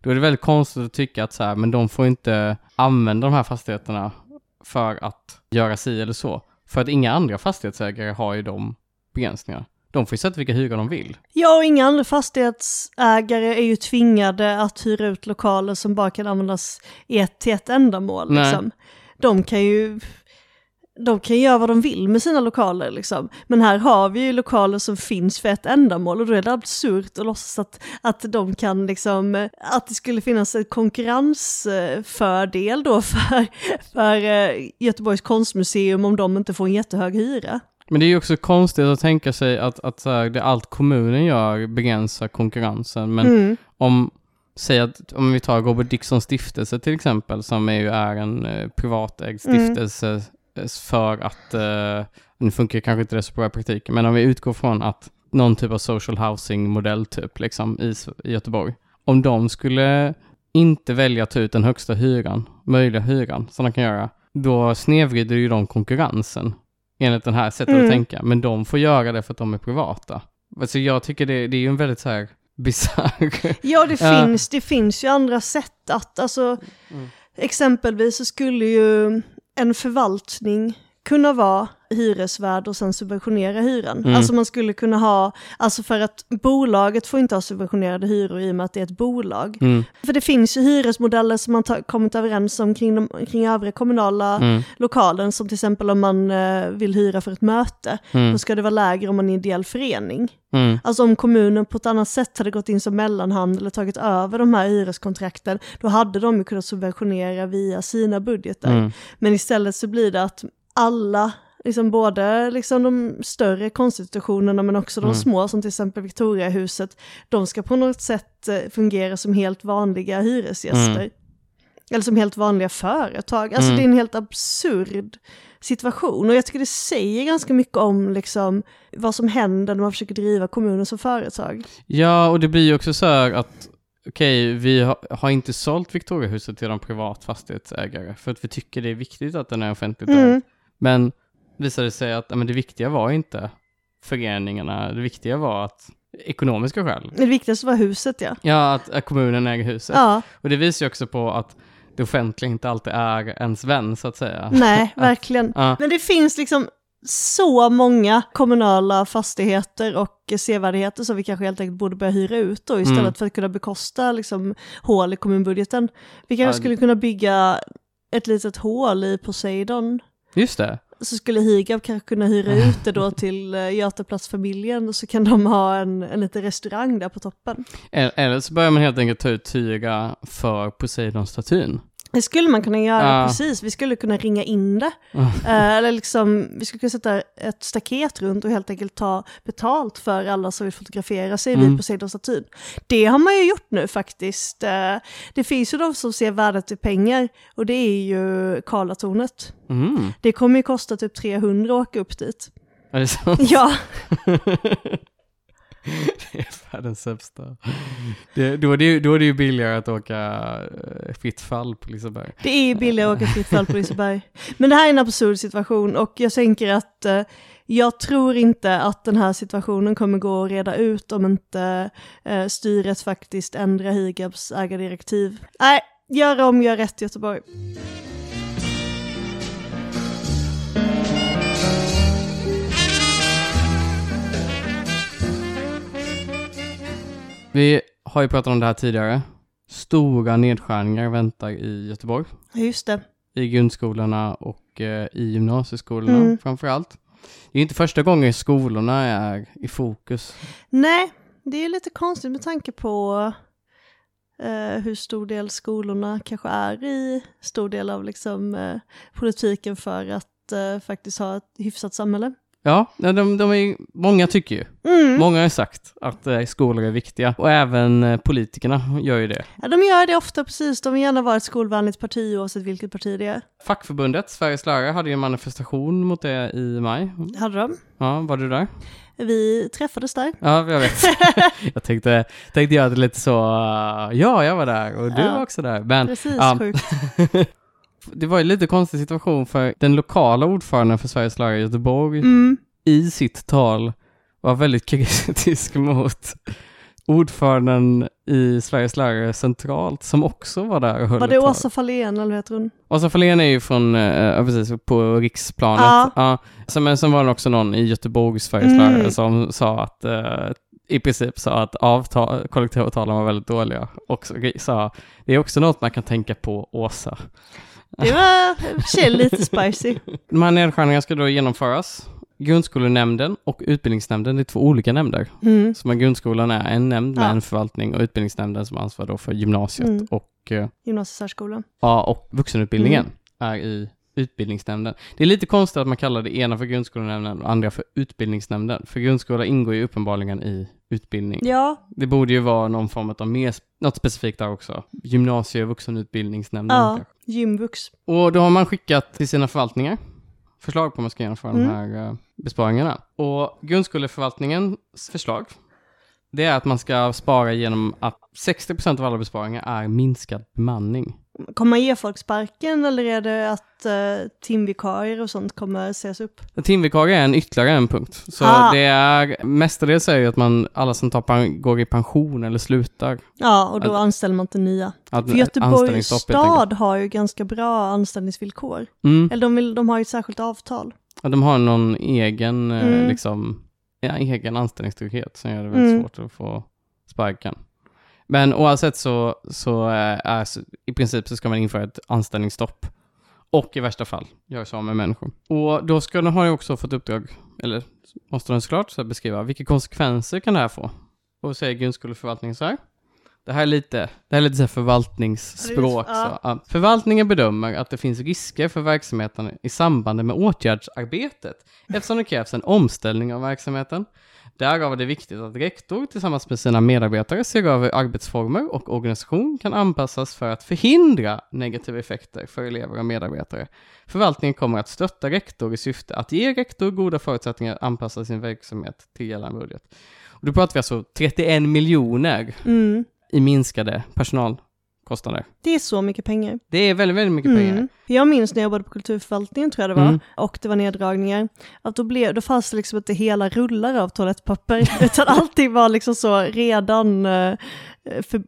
då är det väldigt konstigt att tycka att så här, men de får inte använda de här fastigheterna för att göra si eller så. För att inga andra fastighetsägare har ju de begränsningar. De får ju sätta vilka hyror de vill. Ja, och inga andra fastighetsägare är ju tvingade att hyra ut lokaler som bara kan användas i ett, till ett ändamål. Nej. Liksom. De kan ju de kan göra vad de vill med sina lokaler liksom. Men här har vi ju lokaler som finns för ett ändamål och då är det absurt att låtsas att, att de kan liksom, att det skulle finnas en konkurrensfördel då för, för eh, Göteborgs konstmuseum om de inte får en jättehög hyra. Men det är ju också konstigt att tänka sig att, att så här, det allt kommunen gör begränsar konkurrensen. Men Mm. om, säg att, om vi tar Robert Dickson stiftelse till exempel, som är ju är en eh, privatägd Mm. stiftelse eh, för att, eh, nu funkar kanske inte det så bra i praktiken, men om vi utgår från att någon typ av social housing modell typ, liksom i, i Göteborg. Om de skulle inte välja att ta ut den högsta hyran, möjliga hyran, som de kan göra, då snedvrider ju de konkurrensen enligt det här sättet Mm. att tänka. Men de får göra det för att de är privata. Alltså jag tycker det, det är ju en väldigt så här bisarr... Ja, det, finns, det finns ju andra sätt att, alltså, Mm. exempelvis så skulle ju en förvaltning kunna vara hyresvärd och sen subventionera hyran. Mm. Alltså man skulle kunna ha, alltså för att bolaget får inte ha subventionerade hyror i och med att det är ett bolag. Mm, För det finns ju hyresmodeller som man ta- kommit överens om kring, de, kring övriga kommunala mm, lokaler, som till exempel om man eh, vill hyra för ett möte, mm, då ska det vara lägre om man är en ideell förening. mm, Alltså om kommunen på ett annat sätt hade gått in som mellanhand eller tagit över de här hyreskontrakten, då hade de ju kunnat subventionera via sina budgetar. mm. Men istället så blir det att alla, liksom både liksom de större konstinstitutionerna men också de Mm. små, som till exempel Victoriahuset, de ska på något sätt eh, fungera som helt vanliga hyresgäster. Mm. Eller som helt vanliga företag. Alltså Mm. det är en helt absurd situation. Och jag tycker det säger ganska mycket om liksom, vad som händer när man försöker driva kommunen som företag. Ja, och det blir ju också så här att okej, vi har, har inte sålt Victoriahuset till de privat fastighetsägare för att vi tycker det är viktigt att den är offentligt ägd. Mm. Men visade det sig att men det viktiga var inte föreningarna, det viktiga var att ekonomiska skäl. Det viktigaste var huset ja. Ja, att, att kommunen äger huset. Ja, Och det visar ju också på att det offentliga inte alltid är ens vän så att säga. nej, verkligen. Ja. Men det finns liksom så många kommunala fastigheter och sevärdheter som vi kanske helt enkelt borde börja hyra ut då istället Mm. för att kunna bekosta liksom hål i kommunbudgeten. Vi kanske Ja. skulle kunna bygga ett litet hål i Poseidon. Just det. så skulle Higab kanske kunna hyra ut det då till eh, Götaplatsfamiljen och så kan de ha en, en liten restaurang där på toppen. Eller eller så börjar man helt enkelt ta ut hyra för Poseidon-statyn. Det skulle man kunna göra, Ja. precis. Vi skulle kunna ringa in det. Eh, eller liksom, vi skulle kunna sätta ett staket runt och helt enkelt ta betalt för alla som vill fotografera sig Mm. vid Poseidon-statyn. Det har man ju gjort nu faktiskt. Eh, det finns ju de som ser värdet i pengar och det är ju Karlatornet. Mm. Det kommer ju kosta typ 300 att åka upp dit. Är det så? Ja, det är världens sämsta. Det, då, är det, ju- då är det ju billigare att åka eh, fritt fall på Liseberg. det är ju billigare att åka fritt fall på Liseberg. Men det här är en absurd situation och jag tänker att eh, jag tror inte att den här situationen kommer gå att reda ut om inte eh, styret faktiskt ändrar Higabs ägardirektiv. Nej, gör om, gör rätt Göteborg. Vi har ju pratat om det här tidigare. Stora nedskärningar väntar i Göteborg. Just det. I grundskolorna och eh, i gymnasieskolorna Mm. framför allt. Det är inte första gången skolorna är i fokus. Nej, det är lite konstigt med tanke på eh, hur stor del skolorna kanske är i stor del av liksom, eh, politiken för att eh, faktiskt ha ett hyfsat samhälle. Ja, de, de är, många tycker ju. Mm. Många har sagt att eh, skolor är viktiga. Och även eh, politikerna gör ju det. Ja, de gör det ofta precis, de vill gärna vara ett skolvänligt parti oavsett vilket parti det är. Fackförbundet, Sveriges lärare, hade ju en manifestation mot det i maj. Hade de. Ja, var du där? Vi träffades där. Ja, jag vet. jag tänkte, tänkte göra det lite så, ja, jag var där och du Ja. var också där. Men Precis, ja. sjukt. det var ju lite konstig situation för den lokala ordföranden för Sveriges lärare i Göteborg Mm. i sitt tal var väldigt kritisk mot ordföranden i Sveriges lärare centralt som också var där och höll Var det tal. Åsa Fahlén eller heter hon? Åsa Fahlén är ju från, eh, ja, precis, på riksplanet. Ja. Ja. Så, men sen var det också någon i Göteborg, Sveriges Mm. lärare, som sa att, eh, i princip sa att avtal, kollektivavtalen var väldigt dåliga. Och sa, det är också något man kan tänka på, Åsa. Det var i lite spicy. De här nedskärningarna ska då genomföras. Grundskolenämnden och utbildningsnämnden, det är två olika nämnder. Mm. Så man, grundskolan är en nämnd med Ja. en förvaltning och utbildningsnämnden som ansvarar då för gymnasiet Mm. och eh, Gymnasiesärskolan. Ja, och vuxenutbildningen Mm. är i utbildningsnämnden. Det är lite konstigt att man kallar det ena för grundskolenämnden och andra för utbildningsnämnden. För grundskola ingår ju uppenbarligen i utbildning. Ja, Det borde ju vara någon form av mer, något specifikt där också. Gymnasie och vuxenutbildningsnämnden. ja. Gymvux. Och då har man skickat till sina förvaltningar förslag på hur man ska genomföra Mm. de här eh, besparingarna. Och grundskoleförvaltningens förslag, det är att man ska spara genom att 60% av alla besparingar är minskad bemanning. Kommer man ge folk sparken eller är det att uh, timvikarier och sånt kommer ses upp? Timvikarie är en ytterligare en punkt. Så Ah. det är, mestadels är ju att man, alla som tar går i pension eller slutar. Ja, och då Att- anställer man inte nya. Att, För Göteborgs stad har ju ganska bra anställningsvillkor. Mm. Eller de, vill, de har ju ett särskilt avtal. Ja, de har någon egen, eh, Mm. liksom, ja, egen anställningstrygghet som gör det väldigt Mm. svårt att få sparken. Men oavsett så, så eh, är, så- i princip så ska man införa ett anställningsstopp. Och i värsta fall göra sig av med människor. Och då ska de, har ju också fått uppdrag, eller måste de såklart så beskriva, vilka konsekvenser kan det här få? Och säger grundskoleförvaltningen så här. Det här är lite, det här är lite så förvaltningsspråk. Ja. Så. Ja. Förvaltningen bedömer att det finns risker för verksamheten i samband med åtgärdsarbetet eftersom det krävs en omställning av verksamheten. Därav är det viktigt att rektor tillsammans med sina medarbetare ser över arbetsformer och organisation kan anpassas för att förhindra negativa effekter för elever och medarbetare. Förvaltningen kommer att stötta rektor i syfte att ge rektor goda förutsättningar att anpassa sin verksamhet till gällande budget. Och då pratar vi alltså 31 miljoner Mm. i minskade personalkostnader. Det är så mycket pengar. Det är väldigt, väldigt mycket pengar. Mm. Jag minns när jag jobbade på kulturförvaltningen tror jag det var, Mm. och det var neddragningar, att då, blev, då fanns det liksom inte hela rullar av toalettpapper, utan allting var liksom så redan eh, för,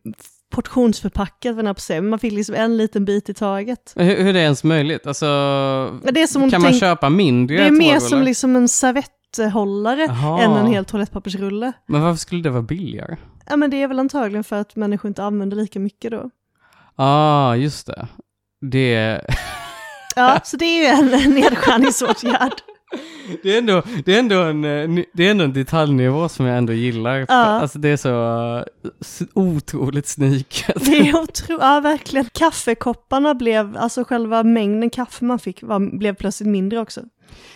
portionsförpackat, vad jag på man fick liksom en liten bit i taget. Hur, hur är det ens möjligt? Alltså, Det kan man tänk- köpa mindre Det är mer som liksom en servetthållare Jaha. än en hel toalettpappersrulle. Men varför skulle det vara billigare? Ja men det är väl antagligen för att människor inte använder lika mycket då. Ah, just det. Det... Ja, så det är ju en, nedskärningsåtgärd. Det är ändå, det är ändå, en, eh, det är ändå en detaljnivå som jag ändå gillar. Ja. Alltså det är så eh, otroligt sniket. Det är otroligt, ja verkligen. Kaffekopparna blev, alltså själva mängden kaffe man fick var, blev plötsligt mindre också.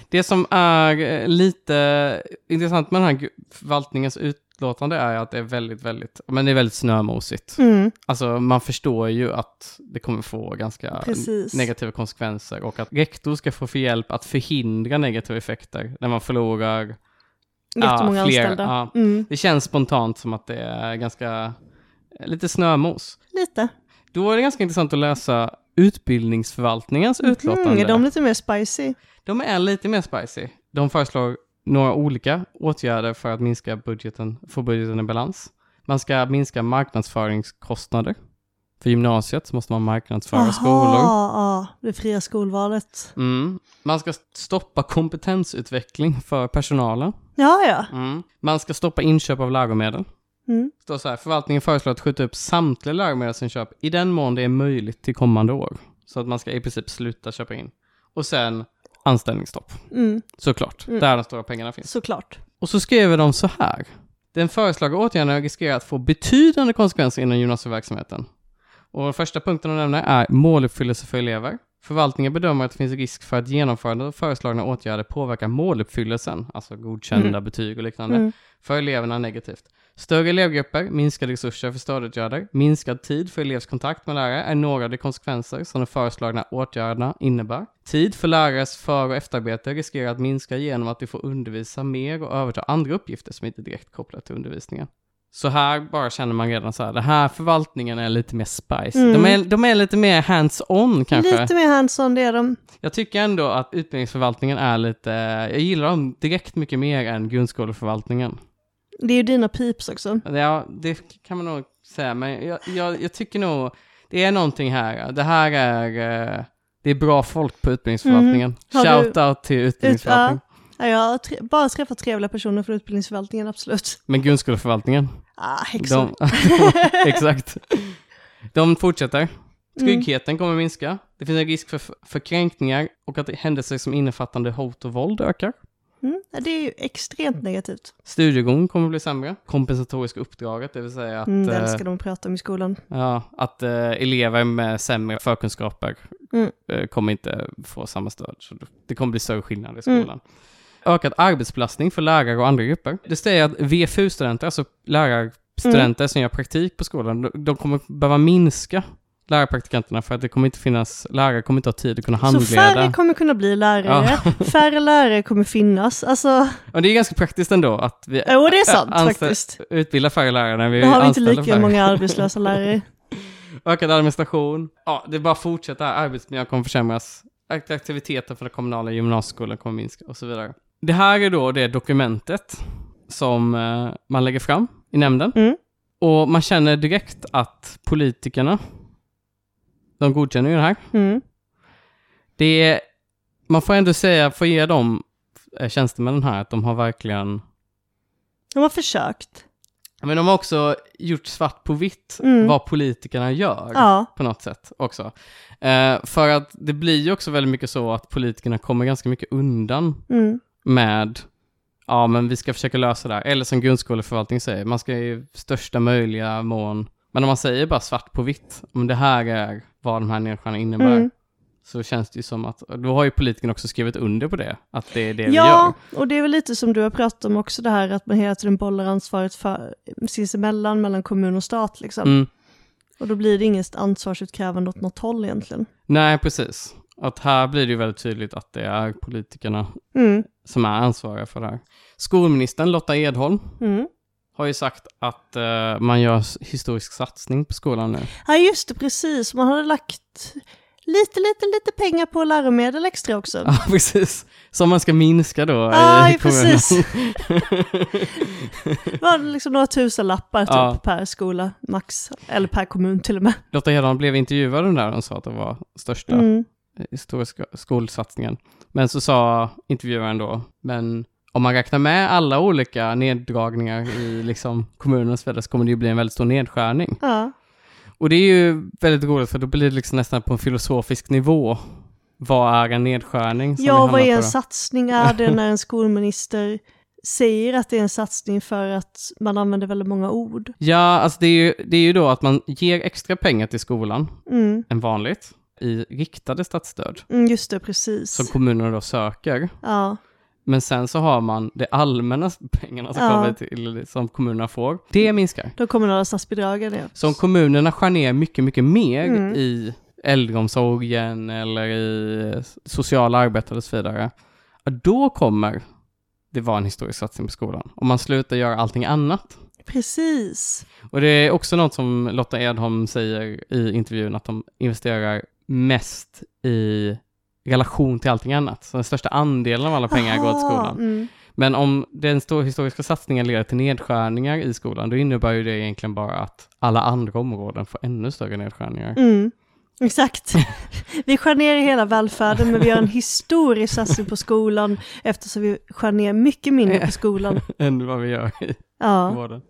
Det som är eh, lite intressant med den här förvaltningens utlåtande är att det är väldigt, väldigt, men det är väldigt snömosigt. Mm, Alltså man förstår ju att det kommer få ganska Precis. negativa konsekvenser och att rektor ska få för hjälp att förhindra negativa effekter när man förlorar. jättemånga Ja, fler, anställda. ja. Mm, Det känns spontant som att det är ganska, lite snömos. lite. Då är det ganska intressant att läsa utbildningsförvaltningens utlåtande. Mm, är de lite mer spicy? De är lite mer spicy. De föreslår några olika åtgärder för att minska budgeten, få budgeten i balans. Man ska minska marknadsföringskostnader. För gymnasiet så måste man marknadsföra skolor. ja, det fria skolvalet. Mm. Man ska stoppa kompetensutveckling för personalen. Ja, ja. Mm. Man ska stoppa inköp av läromedel. Mm. Står så här, förvaltningen föreslår att skjuta upp samtliga läromedelsinköp i den mån det är möjligt till kommande år. Så att man ska i princip sluta köpa in. Och sen anställningsstopp, Mm, såklart. Mm. Där de stora pengarna finns. såklart. Och så skriver de så här. Den föreslagna åtgärden riskerar att få betydande konsekvenser inom gymnasieverksamheten. Och den första punkten de nämner är måluppfyllelse för elever. Förvaltningen bedömer att det finns risk för att genomförandet av föreslagna åtgärder påverkar måluppfyllelsen, alltså godkända Mm. betyg och liknande, Mm. för eleverna negativt. Större elevgrupper, minskade resurser för stödåtgärder, minskad tid för elevs kontakt med lärare är några av de konsekvenser som de föreslagna åtgärderna innebär. Tid för lärares för och efterarbete riskerar att minska genom att de får undervisa mer och överta andra uppgifter som inte är direkt kopplade till undervisningen. Så här bara känner man redan så här, den här förvaltningen är lite mer spice. Mm. De, är, de är lite mer hands-on kanske. Lite mer hands-on det är de. Jag tycker ändå att utbildningsförvaltningen är lite, jag gillar dem direkt mycket mer än grundskoleförvaltningen. Det är ju dina pips också. Ja, det kan man nog säga, men jag, jag, jag tycker nog, det är någonting här. Det här är, eh, det är bra folk på utbildningsförvaltningen. Du- Shout out till utbildningsförvaltningen. Ja, jag har tre- bara träffat trevliga personer från utbildningsförvaltningen, absolut. Men grundskoleförvaltningen, Ah, häxor. exakt. De fortsätter. Mm. Tryggheten kommer minska. Det finns en risk för, för kränkningar och att händelser som innefattande hot och våld ökar. Mm. Det är ju extremt negativt. Studiegång kommer bli sämre. Kompensatoriska uppdraget, det vill säga att, Mm, det eh, älskar de prata om i skolan. ja, att eh, elever med sämre förkunskaper Mm. eh, kommer inte få samma stöd. Så det kommer bli större skillnad i Mm. skolan. Ökad arbetsbelastning för lärare och andra grupper. Det säger att VFU-studenter, alltså lärarstudenter som gör praktik på skolan, de, de kommer behöva minska lärarpraktikanterna för att det kommer inte finnas, lärare kommer inte ha tid att kunna Så handleda. färre kommer kunna bli lärare, färre lärare kommer finnas. Alltså, Och det är ganska praktiskt ändå att vi jo det är sant faktiskt. utbildar färre lärare när vi Då har vi inte lika färre. många arbetslösa lärare. Ökad administration. Ja, det bara fortsätter här. Arbetsmiljön kommer försämras. Aktiviteten för den kommunala gymnasieskolan kommer minska och så vidare. Det här är då det dokumentet som eh, man lägger fram i nämnden. Mm. Och man känner direkt att politikerna, de godkänner ju det här. Mm. Det är, man får ändå säga, får ge dem eh, tjänstemännen här, att de har verkligen De har försökt. men de har också gjort svart på vitt Mm. vad politikerna gör. Ja, på något sätt också. Eh, för att det blir ju också väldigt mycket så att politikerna kommer ganska mycket undan mm. med ja men vi ska försöka lösa det här. Eller som grundskoleförvaltningen säger, man ska i största möjliga mån, men om man säger bara svart på vitt, om det här är vad de här nedskärningarna innebär, Mm. så känns det ju som att, då har ju politikerna också skrivit under på det, att det är det vi Ja, gör. och det är väl lite som du har pratat om också det här att man hela tiden bollar ansvaret för sinsemellan mellan kommun och stat liksom. Mm. Och då blir det inget ansvarsutkrävande åt något håll egentligen. Nej, precis. Att här blir det ju väldigt tydligt att det är politikerna Mm. som är ansvariga för det här. Skolministern Lotta Edholm Mm. Har ju sagt att eh, man gör historisk satsning på skolan nu. Ja just det, precis. Man hade lagt lite, lite, lite pengar på läromedel extra också. Ja, precis. Som man ska minska då Ja, i kommunen. precis. Det var liksom några tusen lappar typ Ja. per skola, max. Eller per kommun till och med. Lotta Edholm blev intervjuad där och sa att det var största Mm. historiska skolsatsningen. Men så sa intervjuaren då, men om man räknar med alla olika neddragningar i liksom kommunen och så kommer det ju bli en väldigt stor nedskärning. Ja. Och det är ju väldigt roligt för då blir det liksom nästan på en filosofisk nivå Vad är en nedskärning? Ja, vad är en då? satsning? Är det när en skolminister säger att det är en satsning för att man använder väldigt många ord? Ja, alltså det är, ju, det är ju då att man ger extra pengar till skolan Mm, än vanligt i riktade statsstöd mm, just det, precis. som kommunerna då söker. Ja, Men sen så har man det allmänna pengarna som Ja. kommer till, som kommunerna får. Det minskar. de kommunala statsbidragen ja. Så om kommunerna skär ner mycket, mycket mer Mm. i äldreomsorgen eller i sociala arbete och så vidare, då kommer det vara en historisk satsning på skolan. Om man slutar göra allting annat. Precis. Och det är också något som Lotta Edholm säger i intervjun, att de investerar mest i relation till allting annat. Så den största andelen av alla pengar går till Aha, skolan. Mm. Men om den historiska satsningen leder till nedskärningar i skolan, då innebär ju det egentligen bara att alla andra områden får ännu större nedskärningar. Mm. Exakt. Vi skär ner i hela välfärden men vi gör en historisk satsning på skolan eftersom vi skär ner mycket mindre på skolan. än vad vi gör i Ja. vården.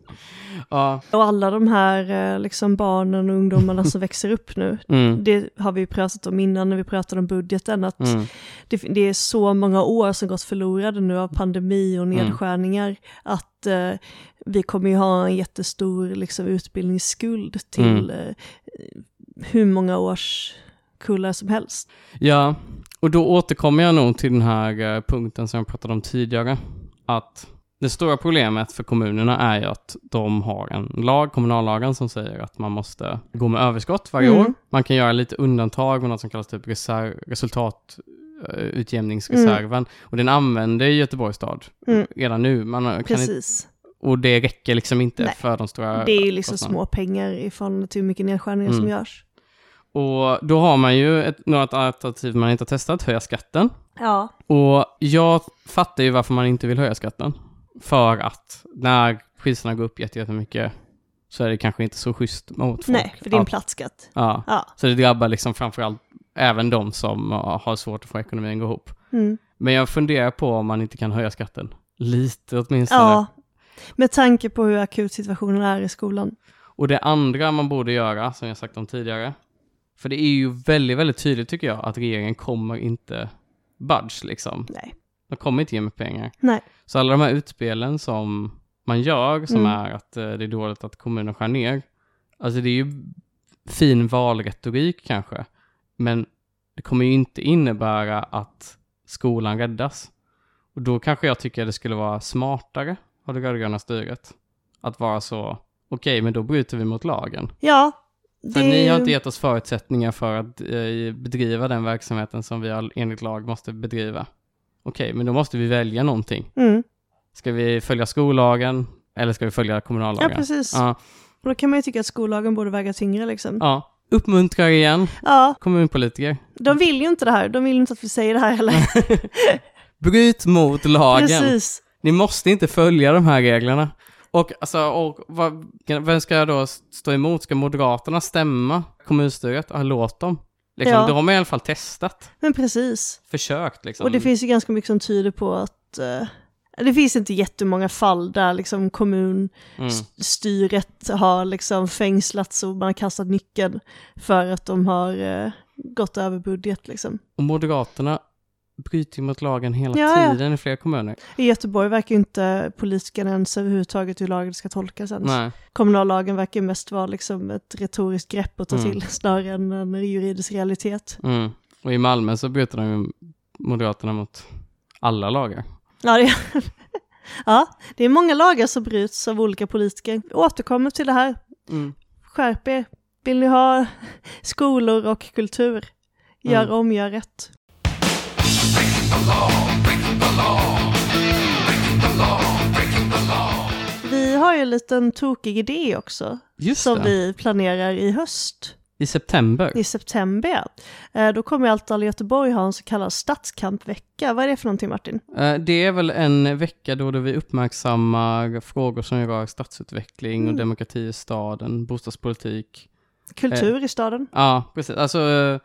Ja, Och alla de här eh, liksom barnen och ungdomarna som växer upp nu, mm, det har vi pratat om innan när vi pratade om budgeten, att mm, det, det är så många år som gått förlorade nu av pandemi och Mm. nedskärningar, att eh, vi kommer ju ha en jättestor liksom, utbildningsskuld till Mm. eh, hur många års kullar som helst. ja, och då återkommer jag nog till den här eh, punkten som jag pratade om tidigare. Att det stora problemet för kommunerna är ju att de har en lag, kommunallagen, som säger att man måste gå med överskott varje Mm. år. Man kan göra lite undantag med något som kallas typ reserv, resultatutjämningsreserven. Och den använder Göteborgs stad Mm. redan nu. Man inte, Precis. och det räcker liksom inte Nej. för de stora Det är ju liksom små pengar i förhållande till hur mycket nedskärningar som Mm. görs. Och då har man ju ett, något alternativ man inte har testat, höja skatten. Ja, Och jag fattar ju varför man inte vill höja skatten. För att när priserna går upp jätte- jättemycket så är det kanske inte så schysst mot folk. nej, för det är en plattskatt. ja. Ja. Så det drabbar liksom framförallt även de som har svårt att få ekonomin att gå ihop. Mm. Men jag funderar på om man inte kan höja skatten. Lite åtminstone. Ja, med tanke på hur akut situationen är i skolan. Och det andra man borde göra, som jag sagt om tidigare, för det är ju väldigt, väldigt tydligt tycker jag att regeringen kommer inte budge liksom. Nej. De kommer inte ge mig pengar. Nej. Så alla de här utspelen som man gör, som Mm. är att eh, det är dåligt att kommunen skär ner, alltså det är ju fin valretorik kanske, men det kommer ju inte innebära att skolan räddas. Och då kanske jag tycker det skulle vara smartare av det rödgröna styret att vara så, okej, men då bryter vi mot lagen. Ja, För ni har inte gett oss förutsättningar för att eh, bedriva den verksamheten som vi enligt lag måste bedriva. Okej, men då måste vi välja någonting. Mm. Ska vi följa skollagen eller ska vi följa kommunallagen? Ja, precis. Ja, Och då kan man ju tycka att skollagen borde väga tyngre liksom. ja. Uppmuntrar igen Ja, kommunpolitiker. de vill ju inte det här. De vill inte att vi säger det här heller. Bryt mot lagen. Precis. Ni måste inte följa de här reglerna. Och, alltså, och vad, vem ska jag då stå emot? Ska Moderaterna stämma kommunstyret? Ja, låt dem. Liksom, Ja. De har i alla fall testat, Men precis. försökt. Liksom. Och det finns ju ganska mycket som tyder på att eh, det finns inte jättemånga fall där liksom kommunstyret mm. har liksom fängslats och man har kastat nyckeln för att de har eh, gått över budget liksom. Och Moderaterna bryter ju mot lagen hela Ja, ja. tiden i flera kommuner. I Göteborg verkar ju inte politikerna ens överhuvudtaget hur lagen ska tolkas ens. Nej. Kommunallagen verkar mest vara liksom ett retoriskt grepp att ta Mm. till snarare än en juridisk realitet. Mm. Och i Malmö så bryter de ju Moderaterna mot alla lagar. Ja det, ja, det är många lagar som bryts av olika politiker. Vi återkommer till det här. Mm. Skärp er. Vill ni ha skolor och kultur? Gör Mm. om, gör rätt. Vi har ju en liten tokig idé också, Just som det, vi planerar i höst, i september. i september. ja. Eh, Då kommer Allt Göteborg ha en så kallad stadskampvecka. Vad är det för någonting Martin? Eh, Det är väl en vecka då, vi uppmärksammar frågor som rör stadsutveckling och Mm. demokrati i staden, bostadspolitik. Kultur i staden? Ja, precis. Alltså eh,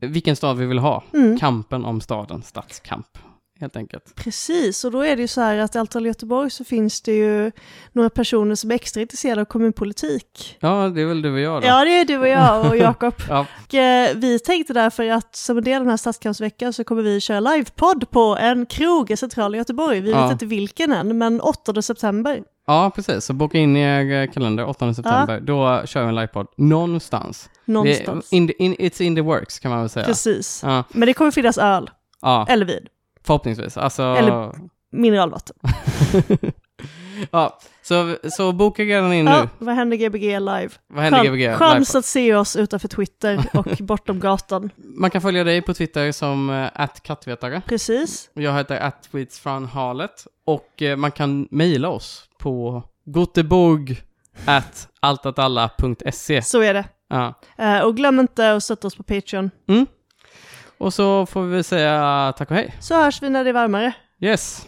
vilken stad vi vill ha. Mm. Kampen om staden, stadskamp helt enkelt. Precis, och då är det ju så här att i Altal Göteborg så finns det ju några personer som är extra intresserade av kommunpolitik. Ja, det är väl du och jag då. Ja, det är du och jag och Jakob. Ja, eh, vi tänkte därför att som en del av den här stadskampsveckan så kommer vi köra livepodd på en krog i centrala Göteborg. Vi Ja. vet inte vilken än, men 8 september. ja precis. Så boka in i er eh, kalender 8 september. Då kör vi en livepodd någonstans. Någonstans. Det in the, in, it's in the works kan man väl säga. Precis. Ja, Men det kommer finnas öl, ja eller vin, förhoppningsvis. Alltså, Eller- mineralvatten. ja, så, så boka redan in Ja, nu. vad händer Gbg live? Vad händer Chan- Gbg? Chans Livepodd. att se oss utanför Twitter och bortom gatan. Man kan följa dig på Twitter som uh, kattvetare. Precis. Jag heter attweetsfranhalet. Och eh, man kan mejla oss på goteborg at altatalla.se. Så är det. Ja. Eh, och glöm inte att stötta oss på Patreon. Mm. Och så får vi väl säga tack och hej. Så hörs vi när det är varmare. Yes.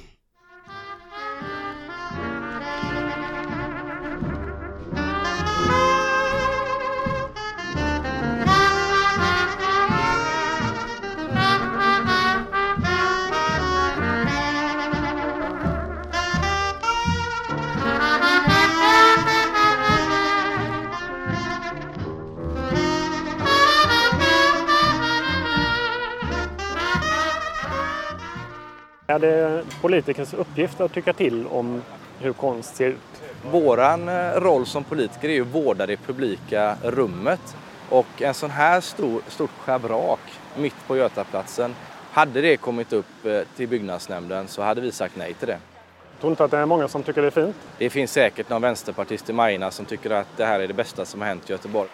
Är det politikers uppgift att tycka till om hur konst ser ut? Våran eh, roll som politiker är ju att vårda det publika rummet. Och en sån här stor, stort schabrak mitt på Götaplatsen, hade det kommit upp eh, till byggnadsnämnden så hade vi sagt nej till det. Tror inte att det är många som tycker det är fint? Det finns säkert någon vänsterpartist i Majorna som tycker att det här är det bästa som har hänt i Göteborg.